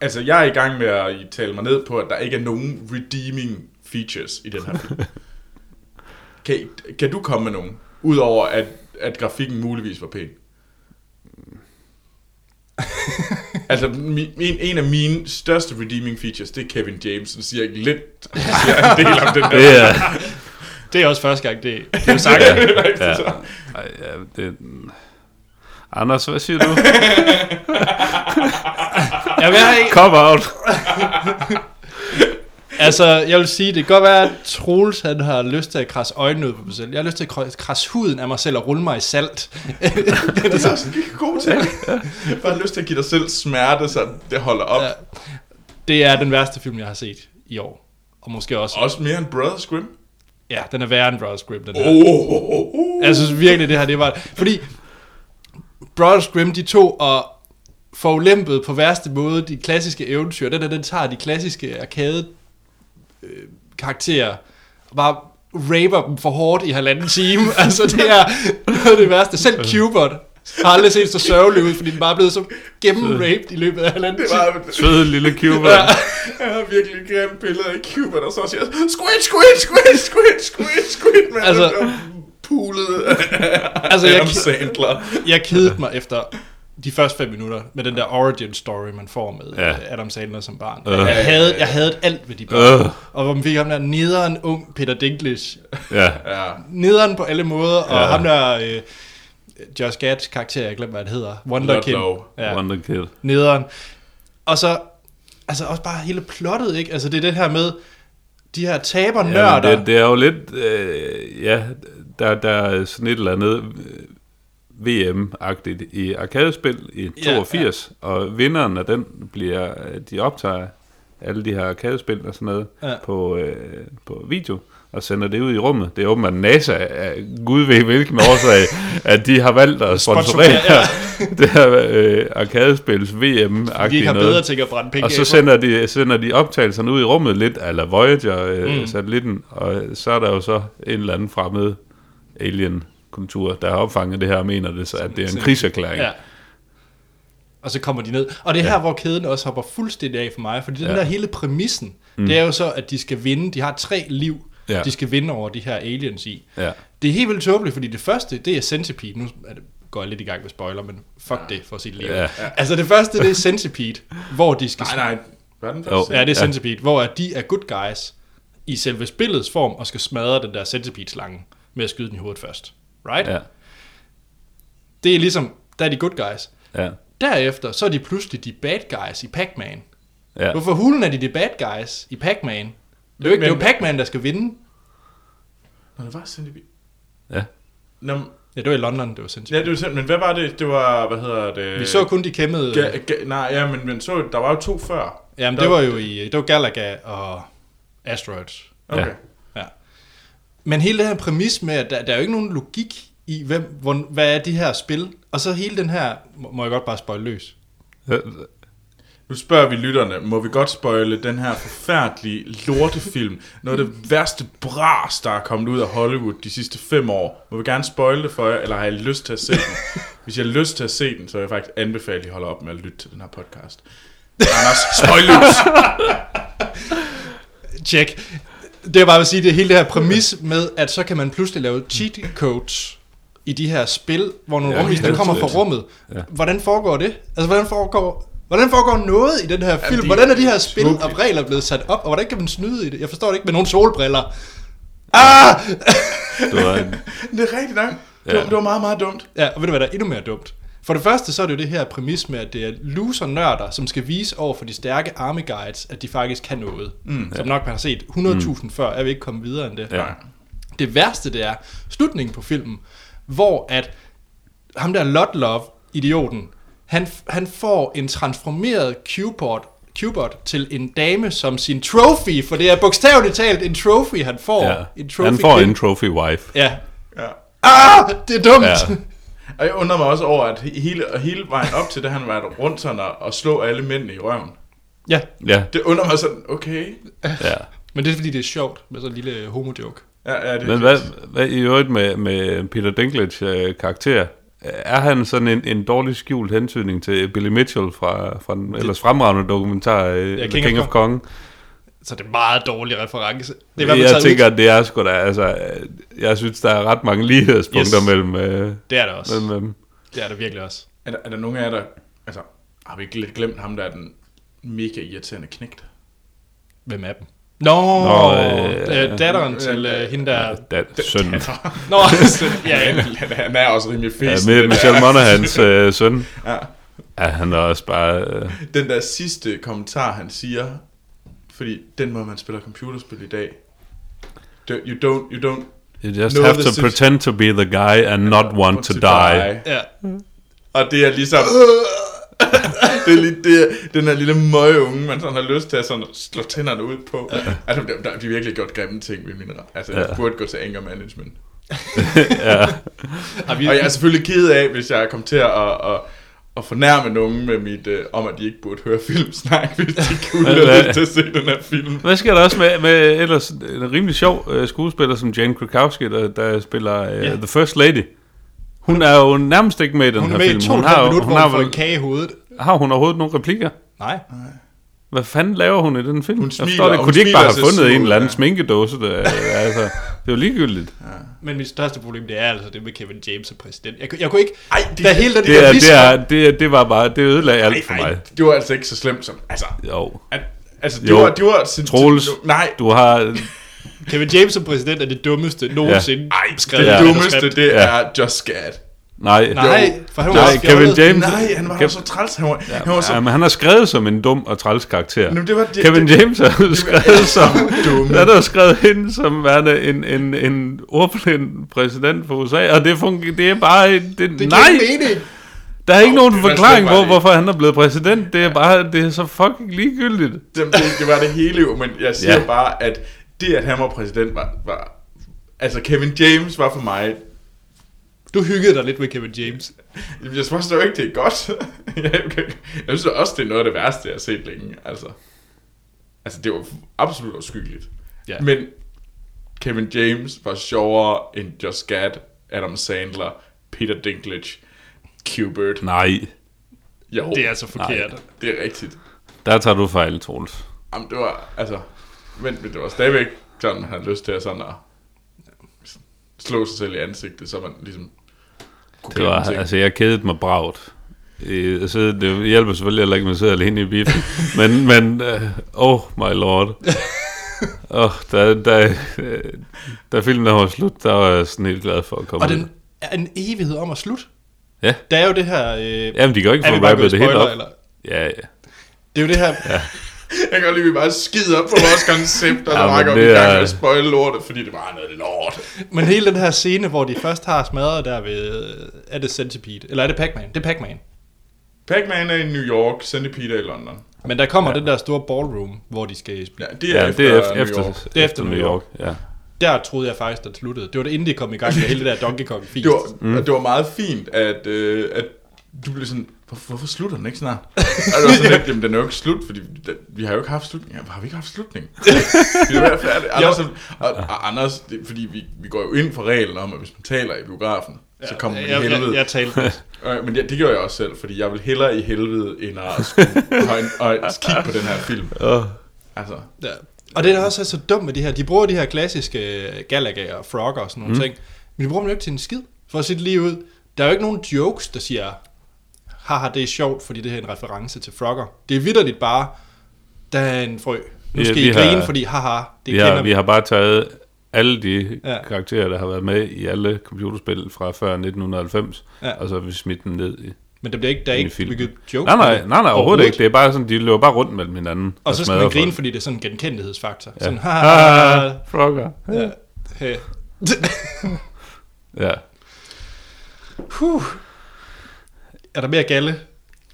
altså, jeg er i gang med at tale mig ned på, at der ikke er nogen redeeming features i den her film. kan, kan du komme med nogen? Udover at, at grafikken muligvis var pæn. altså, min, en af mine største redeeming features, det er Kevin James, som siger ikke lidt, siger en del om den der. Det er... Det er også første gang, det, det er sagt. ja, ej, ja, det, Anders, hvad siger du? Jeg vil have, Come out! Altså, jeg vil sige, det kan godt være, at Troels han har lyst til at krasse øjnene ud på mig selv. Jeg har lyst til at krasse- huden af mig selv og rulle mig i salt. Det er sådan en god ting. Bare lyst til at give dig selv smerte, så det holder op. Ja. Det er den værste film, jeg har set i år. Og måske også... Også mere end Brothers Grimm. Ja, den er værre end Brothers Grimm, den her. Oh, oh, oh. Jeg synes virkelig, det her, det var... Fordi Brothers Grimm, de tog og forulæmpede på værste måde de klassiske eventyr. Den der, den tager de klassiske arcade øh, karakterer og bare raper dem for hårdt i halvanden time. altså, det er noget af det værste. Selv Cubert har aldrig set så sørgelig ud, fordi den bare er blevet så gennemraped i løbet af halvanden Det time. var, Søde lille Cuba. jeg har virkelig et grimt billede af Cuba, der så siger, squid, squid, squid, squid, squid, squid, Altså- altså, pulet Altså, jeg, Adam Sandler. jeg kedede mig efter de første fem minutter med den der origin story, man får med Ja. ja. Adam Sandler som barn. Øh. Jeg, havde, jeg havde alt ved de børn. Øh. Og hvor man fik ham der nederen ung Peter Dinklage. Ja. Ja, Nederen på alle måder. Og Ja. ham der øh, Josh Gads karakter, jeg glemmer, hvad det hedder. Wonderkin. Ludlow. Ja, Wonder Kid. nederen. Og så, altså også bare hele plottet, ikke? Altså det er det her med, de her tabernørder. Ja, det, det er jo lidt, øh, ja, der, der er sådan et eller andet øh, VM-agtigt i arkadespil i Ja, 82, ja, og vinderen af den bliver, øh, de optager alle de her arkadespil og sådan noget Ja. ja. på, øh, på video, og sender det ud i rummet. Det er åbenbart NASA, af gud ved hvilken årsag, at de har valgt at sponsorere Sponsorere, det her øh, arkadespils de ikke VM-agtige har bedre ting at brænde penge Og så sender de, sender de optagelserne ud i rummet lidt, eller Voyager-satellitten, Mm. og så er der jo så en eller anden fremmed alien-kultur, der har opfanget det her og mener det, så at det er en krigserklæring. Ja. Og så kommer de ned. Og det er her, hvor kæden også hopper fuldstændig af for mig, fordi den Ja. der hele præmissen, mm. det er jo så, at de skal vinde. De har tre liv, Ja. de skal vinde over de her aliens i. Ja. Det er helt vildt tåbeligt, fordi det første, det er Centipede. Nu er det, går jeg lidt i gang med spoiler, men fuck det, for at sige det lige. Ja. Ja. Altså det første, det er Centipede, hvor de skal... Nej, nej. Hvad er den første? Ja, det er Ja. Centipede, hvor at de er good guys i selve spillets form, og skal smadre den der Centipede-slange med at skyde den i hovedet først. Right? Ja. Det er ligesom, der er de good guys. Ja. Derefter, så er de pludselig de bad guys i Pac-Man. Ja. Hvorfor hulen er de de bad guys i Pac-Man? Det er jo ikke, det er jo Men- Pac-Man, der skal vinde. Nå, det var Centipede. Ja. Nå, Ja, det var i London, det var sindssygt. ja, det var simpelthen, men hvad var det? Det var, hvad hedder det? Vi så kun de kæmpede... Ga- ga- nej, ja, men, men så, der var jo to før. Jamen, der- det var jo i... Det var Galaga og Asteroids. Okay. Ja. Men hele den her præmis med, at der, der er jo ikke nogen logik i, hvem, hvor, hvad er de her spil? Og så hele den her... Må, må jeg godt bare spøjle løs? Nu spørger vi lytterne, må vi godt spoile den her forfærdelige lortefilm? Noget af det værste bras, der er kommet ud af Hollywood de sidste fem år. Må vi gerne spoile det for jer, eller har I lyst til at se den? Hvis jeg har lyst til at se den, så vil jeg faktisk anbefale, at I holder op med at lytte til den her podcast. Anders, spoil løs! Check. Det er bare at sige, det er hele det her præmis med, at så kan man pludselig lave cheat codes i de her spil, hvor nogle Ja, ja, helt kommer fra rummet. Ja. Hvordan foregår det? Altså, hvordan foregår, hvordan foregår noget i den her film? de- hvordan er de her spil tåbeligt. og regler blevet sat op, og hvordan kan man snyde i det? Jeg forstår det ikke med nogle solbriller. Ah! Det var en, Det er rigtigt nok. Det, Ja. var, det var meget, meget dumt. Ja, og ved du hvad, der er endnu mere dumt? For det første, så er det jo det her præmis med, at det er loser-nørder, som skal vise over for de stærke army guides, at de faktisk kan noget. Mm, som nok man har set 100.000 mm. før, er vi ikke kommet videre end det. ja. Det værste, det er slutningen på filmen, hvor at ham der Lotlove, idioten, han, han får en transformeret Q-bot, Q-bot til en dame som sin trophy, for det er bogstaveligt talt en trophy, han får. Ja. En trophy Han får kvinde. en trophy wife. Ja. Ja. Ah, det er dumt! Ja. Og jeg undrer mig også over, at he- hele, hele vejen op til det, han været rundt sådan og, og slå alle mændene i røven. ja. Ja, Det undrer mig sådan, okay. ja. Men det er fordi, det er sjovt med sådan en lille homo-joke. Ja, ja, det, Men hvad, hvad i øvrigt med, med Peter Dinklage øh, karakter? Er han sådan en, en dårlig skjult hentydning til Billy Mitchell fra, fra den ellers fremragende dokumentar øh, Ja, The King King, of of Kong? Så det er en meget dårlig reference. Det er Jeg tænker, ud. at det er sgu da, altså, øh, jeg synes, der er ret mange lighedspunkter Yes. mellem, øh, Det er det også. mellem dem. Det er det virkelig også. er, der, er der nogen af jer, der... Altså, har vi ikke lidt glemt ham, der er den mega irriterende knægt? Hvem er dem? Nå, Nå, øh, øh, datteren til øh, hende der... Da, søn. Nå, ja, ja. han, er også rimelig Ja, fisk. med den, Michelle der, Monaghan's øh, søn. Ja. Ja, han er også bare... Øh, den der sidste kommentar, han siger, fordi den måde, man spiller computerspil i dag, you don't, you don't you just have to pretend to be the guy and not want to die. ja. Og det er ligesom... det er lige det, den her lille møgeunge, man sådan har lyst til at sådan slå tænderne ud på. Altså, der, der, de har virkelig gjort grimme ting, vil mine Altså, jeg Ja. burde gå til anger management. ja. Og jeg er selvfølgelig ked af, hvis jeg kom til at, at, at, fornærme nogen med mit, uh, om, at de ikke burde høre filmsnak, hvis de kunne have lyst til at se den her film. Hvad sker der også med, med ellers en rimelig sjov øh, skuespiller som Jane Krakowski, der, der spiller øh, Ja. The First Lady? Hun er jo nærmest ikke med i den hun er her med i film. Hun har, halvt jo- minut, hun hvor har, hun får en vel, kage i hovedet. har hun overhovedet nogle replikker? Nej. Hvad fanden laver hun i den film? Hun jeg smiler, forstår det. og Kunne hun de ikke bare have fundet en eller anden ja. sminkedåse? Der, altså, det er jo ligegyldigt. Men mit største problem, det er altså det med Kevin James som præsident. Jeg, kunne- jeg kunne ikke... Ej, det, der hele Det, der er, det, er, det, er, det var bare, det ødelagde alt for mig. ej, det var altså ikke så slemt som... Altså, Jo. at, altså det Jo. var... Det var sin, Troels. Nej, Du har... Kevin James som præsident er det dummeste nogensinde Ja. ej, skrevet. det Ja. dummeste, det Ja. er Just Scat. Nej. Nej, for han var Nej, Kevin. James... Nej, han var Kev- så træls. Han var, ja, han var så... Ja, men han er skrevet som en dum og træls karakter. Jamen, det var, det, Kevin det, James jo skrevet som... dumme. Han er jo skrevet ind som værende en, en, en ordblind præsident for USA, og det, fungerer, det er bare... Det, det Det nej, giver ikke mening. der er ikke nogen det forklaring på, det. hvorfor han er blevet præsident. Det er bare... Det er så fucking ligegyldigt. det, det, det var det hele jo, men jeg siger ja. bare, at det, at han var præsident, var, var... Altså, Kevin James var for mig... Du hyggede dig lidt med Kevin James. Jeg synes jo ikke, det er godt. jeg, synes også, det er noget af det værste, jeg har set længe. Altså, altså det var absolut afskyeligt. Ja. Men Kevin James var sjovere end Just Scat, Adam Sandler, Peter Dinklage, Q-Bird. Nej, Jo, Det er altså forkert. Nej. det er rigtigt. der tager du fejl, Troels. Jamen, det var, altså... Men, men det var stadigvæk sådan, han havde lyst til at sådan at slå sig selv i ansigtet, så man ligesom kunne Det var, altså, jeg kedede mig bragt. Øh, altså, det hjælper selvfølgelig heller ikke, at man sidder alene i biffen. men, men, uh, oh my lord. oh, da, da, øh, da filmen der var slut, der var jeg sådan helt glad for at komme Og den er en evighed om at slutte. Ja. Der er jo det her... Øh, Jamen, de kan jo ikke få rappet det helt op. eller? Ja, ja. Det er jo det her... Ja. Jeg kan godt lide, at vi bare skider op på vores koncept, og Ja, så rækker vi det i gang er- med at spoil lortet, fordi det var noget lort. Men hele den her scene, hvor de først har smadret der ved... øh, Er det Centipede? Eller er det Pac-Man? Det er Pac-Man. Pac-Man er i New York, Centipede er i London. Men der kommer ja. den der store ballroom, hvor de skal spille. Ja, det er Ja, efter, det er efter, New efter, York. Det er efter New New York. Ja. Der troede jeg faktisk, den sluttede. Det var det inden de kom i gang med hele det der Donkey Kong feast. Det var, mm. det var meget fint, at, øh, at du blev sådan, hvorfor, hvorfor slutter den ikke snart? og det var sådan lidt, jamen den er jo ikke slut, fordi den, vi har jo ikke haft slutning. Ja, har vi ikke haft slutning? vi er ved at færdige. Anders, og, og Anders, det, er fordi vi, vi går jo ind for reglen om, at hvis man taler i biografen, så kommer man i jeg, jeg, helvede. jeg, jeg talte Øh, Men det, det gjorde jeg også selv, fordi jeg vil hellere i helvede, end at skulle og, og, og kigge på den her film. Oh. Altså, Ja. Og det er da også så dumt med de her. De bruger de her klassiske øh, Galaga og Frogger og sådan nogle mm. ting. Men de bruger dem jo ikke til en skid. For at se det lige ud. Der er jo ikke nogen jokes, der siger, haha, det er sjovt, fordi det her er en reference til Frogger. Det er vidderligt bare, der er en frø. Nu skal vi I grine, har- fordi haha, det Vi kender har, vi har bare taget alle de Ja. ja. karakterer, der har været med i alle computerspil fra før 1990, Ja. ja. og så har vi smidt dem ned i... Men der bliver ikke, der er ikke bygget jokes. Nej, nej, det. nej, nej, overhovedet ikke. Det er bare sådan, de løber bare rundt mellem hinanden. Og så skal man grine, folk. fordi det er sådan en genkendelighedsfaktor. Ja. Sådan, Ja. haha, Ah, Frogger. ja, hey. Ja. Huh. Er der mere galle?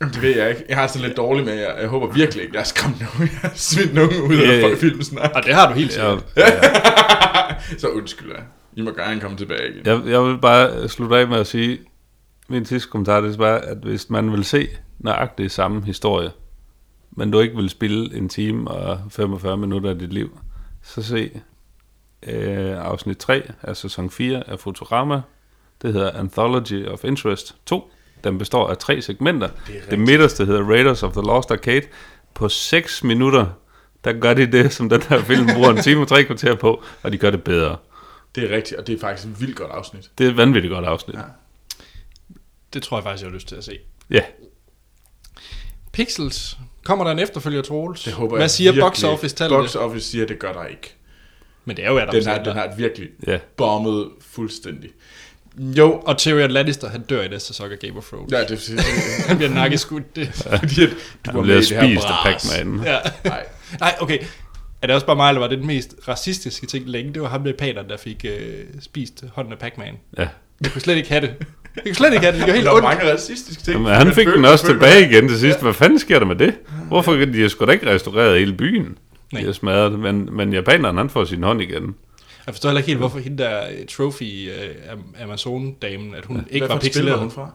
Det ved jeg ikke. Jeg har sådan lidt dårligt med, jeg, jeg håber virkelig ikke, jeg har skræmt nogen. Jeg har smidt nogen ud Ja, af ja. filmen snart. Og det har du helt sikkert. Så undskyld jeg. I må gerne komme tilbage igen. jeg, jeg vil bare slutte af med at sige, min sidste kommentar, det er bare, at hvis man vil se nøjagtigt samme historie, men du ikke vil spille en time og 45 minutter af dit liv, så se øh, afsnit 3 af sæson 4 af Futurama. Det hedder Anthology of Interest 2. Den består af tre segmenter. Det, det midterste hedder Raiders of the Lost Arcade. På 6 minutter, der gør de det, som den her film bruger en time og tre kvarter på, og de gør det bedre. Det er rigtigt, og det er faktisk et vildt godt afsnit. Det er et vanvittigt godt afsnit. Ja. Det tror jeg faktisk, jeg har lyst til at se. Ja. Pixels. Kommer der en efterfølger, Troels? Det håber Hvad jeg siger virkelig box office tallet? Box office siger, at det gør der ikke. Men det er jo Adam Den har, den har virkelig Ja. bommet fuldstændig. Jo, Og Tyrion Lannister, han dør i næste sæson af Game of Thrones. ja, det, det, Han bliver nakkeskudt. Det. fordi, at du Han var bliver med i det her spist af bras. Pac-Man. Ja. Nej, Nej, okay. Er det også bare mig, eller var det den mest racistiske ting længe? Det var ham med paneren, der fik øh, spist hånden af Pac-Man. ja. Jeg kunne slet ikke have det. Jeg kunne slet ikke have det. Det gør helt der er ondt. mange racistiske ting. Jamen, han fik den også tilbage igen til sidst. Hvad fanden sker der med det? Hvorfor de har sgu da ikke restaureret hele byen? Nej. De har smadret, men, men japaneren han får sin hånd igen. Jeg forstår heller ikke helt, hvorfor hende der øh, trophy øh, Am- Amazon-damen, at hun ja, ikke Hvad var pixeleret. hun fra?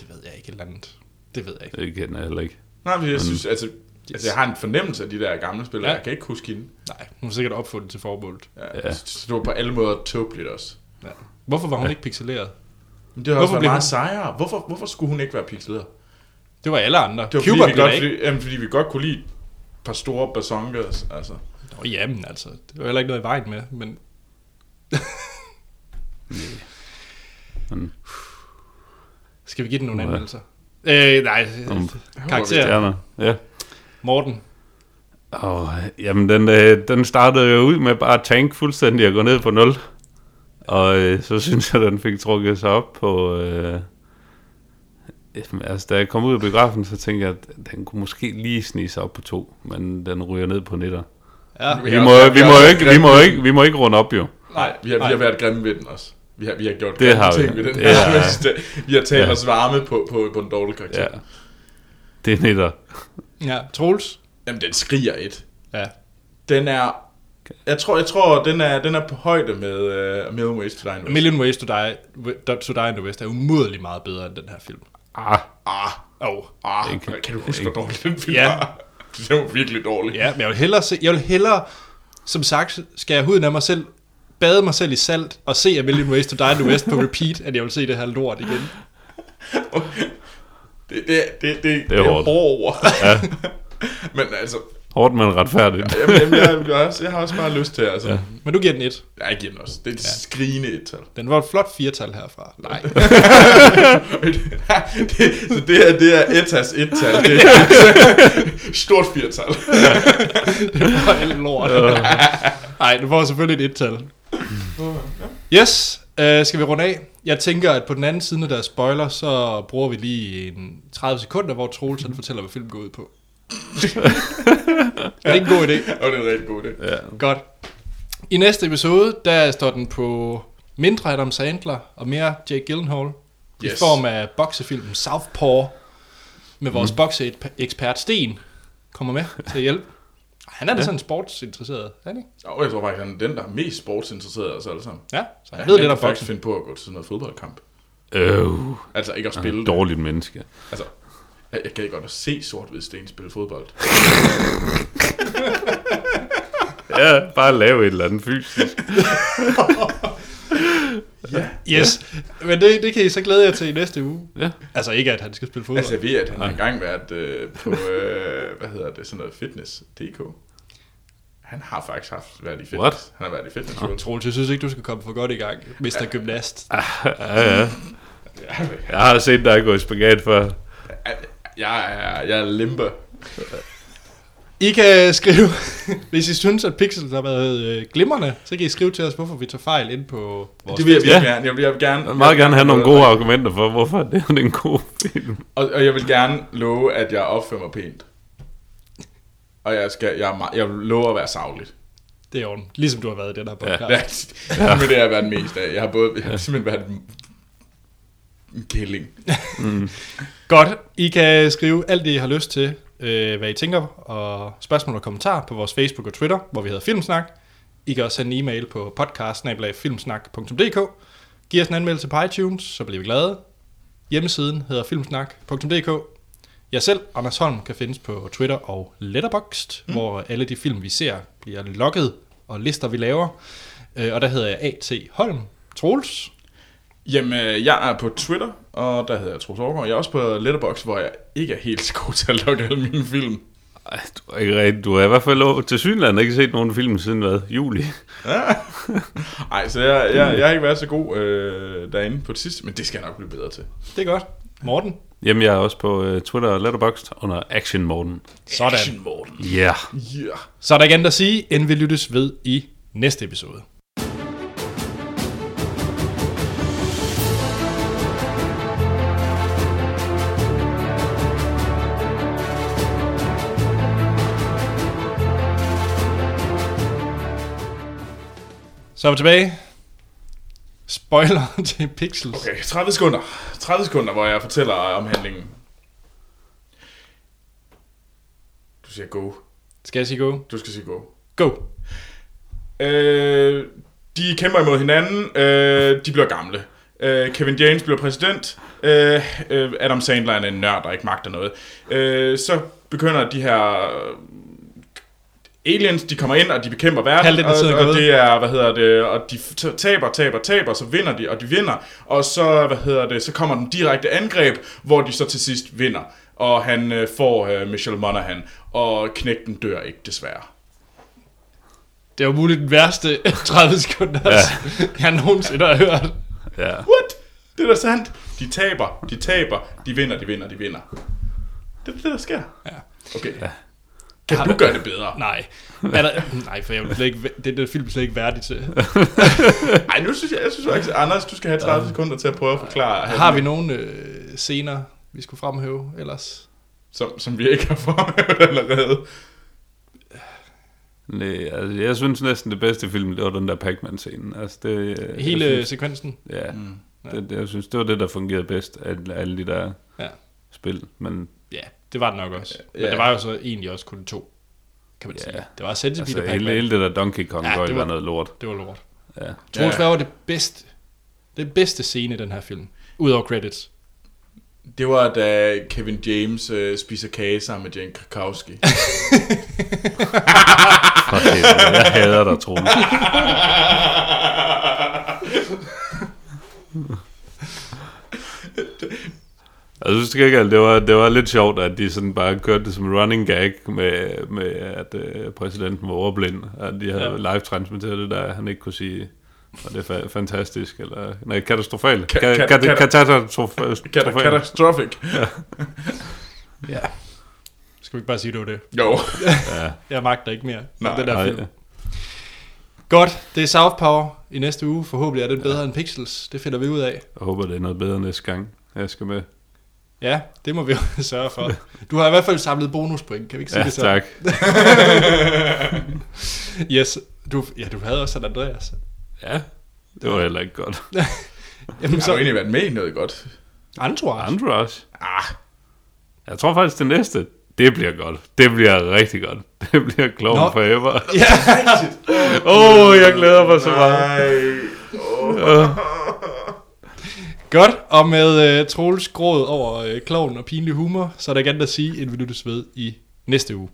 Det ved jeg ikke et eller andet. Det ved jeg ikke. Det kender jeg heller ikke. Nej, men jeg synes, altså, altså, jeg har en fornemmelse af de der gamle spil, Ja. ja. jeg kan ikke huske hende. Nej, hun var sikkert opfundet til formålet. Ja, Ja. ja. Så det var på alle måder tåbeligt også. Ja. Hvorfor var hun ikke pixeleret? Men det har Hvorfor også været meget hun- sejere. Hvorfor, hvorfor skulle hun ikke være pixeleret? Det var alle andre. Det var Cuba fordi, vi godt, fordi, jamen, fordi vi godt kunne lide et par store bazongers, altså. Nå, jamen altså, det var heller ikke noget i vejen med, men... Men- Skal vi give den nogle anmeldelser? Øh, nej, Nogle karakter. Stjerner. Ja. Morten. Og, jamen, den, øh, den startede jo ud med bare at tank fuldstændig og gå ned på 0. Og øh, så synes jeg, at den fik trukket sig op på... Øh, altså, da jeg kom ud af biografen, så tænkte jeg, at den kunne måske lige snige sig op på 2, men den ryger ned på 9'er. Ja, Vi må, vi, må ikke, vi, må ikke, vi må ikke runde op, jo. Nej, vi har, vi har været grimme ved den også. Vi har, vi har gjort Det har vi. ting ved den Det her. har- Ja. Vi har talt Ja. os varme på, på, på en dårlig karakter. Ja. Det er 9'er. Ja, Troels. Jamen, den skriger et. Ja. Den er... Jeg tror, jeg tror den, er, den er på højde med uh, Million Ways to Die in the West. Million Ways to Die, to Die in the West er umådeligt meget bedre end den her film. Ah, Ah, Oh. ah, Ikke- kan du huske, hvor dårlig den film Ja. var? Den var virkelig dårlig. Ja, men jeg vil hellere se, jeg vil hellere, som sagt, skal jeg huden af mig selv, bade mig selv i salt, og se A Million Ways to Die in the West på repeat, at jeg vil se det her lort igen. Det, det, det, det, det, det er hårdt. ord. ja. Men altså, Hårdt, men retfærdigt. jamen, jamen, jeg, jeg, også, jeg har også bare lyst til, altså. Ja. Ja. Men du giver den et. Jeg giver den også. Det er et ja. skrigende et-tal. Den var et flot firtal herfra. Nej. det, så det her, det er etas et-tal. Det er et stort firtal. det var alt lort. Nej, det var selvfølgelig et et-tal. Yes, øh, skal vi runde af? Jeg tænker, at på den anden side, når der er spoiler, så bruger vi lige en 30 sekunder, hvor Troels han fortæller, hvad filmen går ud på. er det ikke en god idé? Og det er en rigtig god idé. Ja. Godt. I næste episode, der står den på mindre Adam Sandler og mere Jake Gyllenhaal. Yes. I form af boksefilmen Southpaw med vores mm. bokseekspert Sten kommer med til at hjælpe. Han er da sådan sportsinteresseret, er han ikke? Og jeg tror faktisk, han er den, der er mest sportsinteresseret af os alle sammen. Ja, så han Han ved lidt kan om faktisk finde på at gå til sådan noget fodboldkamp. Øh, Altså ikke at han er spille et det. dårligt menneske. Altså, jeg, jeg gad godt at se sort-hvid sten spille fodbold. Ja, bare lave et eller andet fysisk. Yes, men det, det kan I så glæde jer til i næste uge. Ja. Altså ikke, at han skal spille fodbold. Altså jeg ved, at han har engang været øh, på, øh, hvad hedder det, sådan noget fitness.dk. Han har faktisk haft været i fitness. What? Han har været i fitness. Troels, jeg synes ikke, du skal komme for godt i gang, Mr. Gymnast. Ja, ja. Jeg har set dig gå i spagat før. Jeg er, jeg er limber. I kan skrive, hvis I synes, at Pixels har været øh, glimrende, så kan I skrive til os, hvorfor vi tager fejl ind på vores Det vil jeg Ja. gerne. Jeg vil, jeg vil gerne, Jeg vil meget gerne have nogle gode argumenter for, hvorfor det er en god film. Og, og jeg vil gerne love, at jeg opfører mig pænt. Og jeg, skal, jeg, meget, jeg vil love at være savligt. Det er orden. Ligesom du har været i den her podcast. Ja, ja. men det har jeg været mest af. Jeg har, både, jeg har simpelthen været en- en kælling. Godt. I kan skrive alt det, I har lyst til, øh, hvad I tænker, og spørgsmål og kommentarer på vores Facebook og Twitter, hvor vi hedder Filmsnak. I kan også sende en e-mail på podcast-filmsnak.dk. Giv os en anmeldelse på iTunes, så bliver vi glade. Hjemmesiden hedder filmsnak.dk. Jeg selv, Anders Holm, kan findes på Twitter og Letterboxd, mm. hvor alle de film, vi ser, bliver logget, og lister, vi laver. Øh, Og der hedder jeg A.T. Holm. Troels. Jamen, øh, jeg er på Twitter, og der hedder jeg Troels Overgaard. Jeg er også på Letterboxd, hvor jeg ikke er helt så god til at logge alle mine film. Ej, du, er ikke rigtig, du har i hvert fald til synligheden ikke set nogen film siden hvad? Juli. Ej, så jeg, jeg, jeg har ikke været så god øh, derinde på det sidste, men det skal jeg nok blive bedre til. Det er godt. Morten. Jamen, jeg er også på uh, Twitter og Letterboxd under Action Morten. Sådan. Action Morten. Ja. Yeah. Yeah. Så er der ikke andet at sige, end vi lyttes ved i næste episode. Så er vi tilbage. Spoiler til Pixels. Okay, 30 sekunder. 30 sekunder, hvor jeg fortæller om handlingen. Du siger go. Skal jeg sige go? Du skal sige go. Go. Øh, de kæmper imod hinanden. Øh, de bliver gamle. Øh, Kevin James bliver præsident. Øh, øh, Adam Sandler er en nørd, der ikke magter noget. Øh, så begynder de her aliens, de kommer ind, og de bekæmper verden, og, er og gået. det er, hvad hedder det, og de taber, taber, taber, så vinder de, og de vinder, og så, hvad hedder det, så kommer den direkte angreb, hvor de så til sidst vinder, og han øh, får øh, Michelle Monaghan, og knægten dør ikke, desværre. Det var muligt den værste 30 sekunder, ja. jeg nogensinde har hørt. ja. What? Det er da sandt. De taber, de taber, de vinder, de vinder, de vinder. Det er det, der sker. Ja. Okay. Kan du gøre det bedre? Nej. Er der, nej, for jeg vil slet ikke, det er det film slet ikke værdig til. Nej, nu synes jeg, jeg synes faktisk, Anders, du skal have 30 sekunder til at prøve at forklare, Har vi nogle øh, scener, vi skulle fremhæve ellers? som, som vi ikke har fremhævet allerede. Nej, altså, jeg synes næsten det bedste film, det var den der Pac-Man-scene. Altså, det, Hele synes, sekvensen? Ja, mm. det, det, jeg synes, det var det, der fungerede bedst af alle de der Ja. spil. Men Ja, det var det nok også. Men Ja. det var jo så egentlig også kun to, kan man sige. Det var Centipede altså, og Pac-Man. hele det der Donkey Kong Ja, ja, det var, var- noget lort. Det var lort. Ja. Troels, Ja. hvad var det bedste, det bedste scene i den her film? Udover credits. Det var, da Kevin James øh, spiser kage sammen med Jane Krakowski. For helvede, jeg hader dig, Troels. Jeg synes til gengæld, det var, det var lidt sjovt, at de sådan bare kørte det som running gag med, med at øh, præsidenten var overblind. At de havde Ja. ja. live-transmitteret det der, han ikke kunne sige, var det fa- fantastisk, eller nej, katastrofalt. Ka- Ka- ka- ka- kata- Katastrofalt. Ja. Skal vi ikke bare sige, det var det? Jo. Jeg magter ikke mere. Nej, den der Nej, film. Godt, det er South Power i næste uge. Forhåbentlig er den bedre end Pixels. Det finder vi ud af. jeg håber, det er noget bedre næste gang, jeg skal med. Ja, det må vi jo sørge for. Du har i hvert fald samlet bonuspoint, kan vi ikke sige Ja, det så? tak. Yes, du, ja, du havde også San Andreas. Ja, det var heller ikke godt. Jamen, Jeg har jo så egentlig været med i noget godt. Entourage. Entourage. Ah, Jeg tror faktisk, det næste, det bliver godt. Det bliver rigtig godt. Det bliver Clown Nå. Forever. Ja, Åh, oh, jeg glæder mig så meget. nej godt. Og med øh, Troels gråd over øh, kloven og pinlig humor, så er der ikke at sige, at vi lyttes ved i næste uge.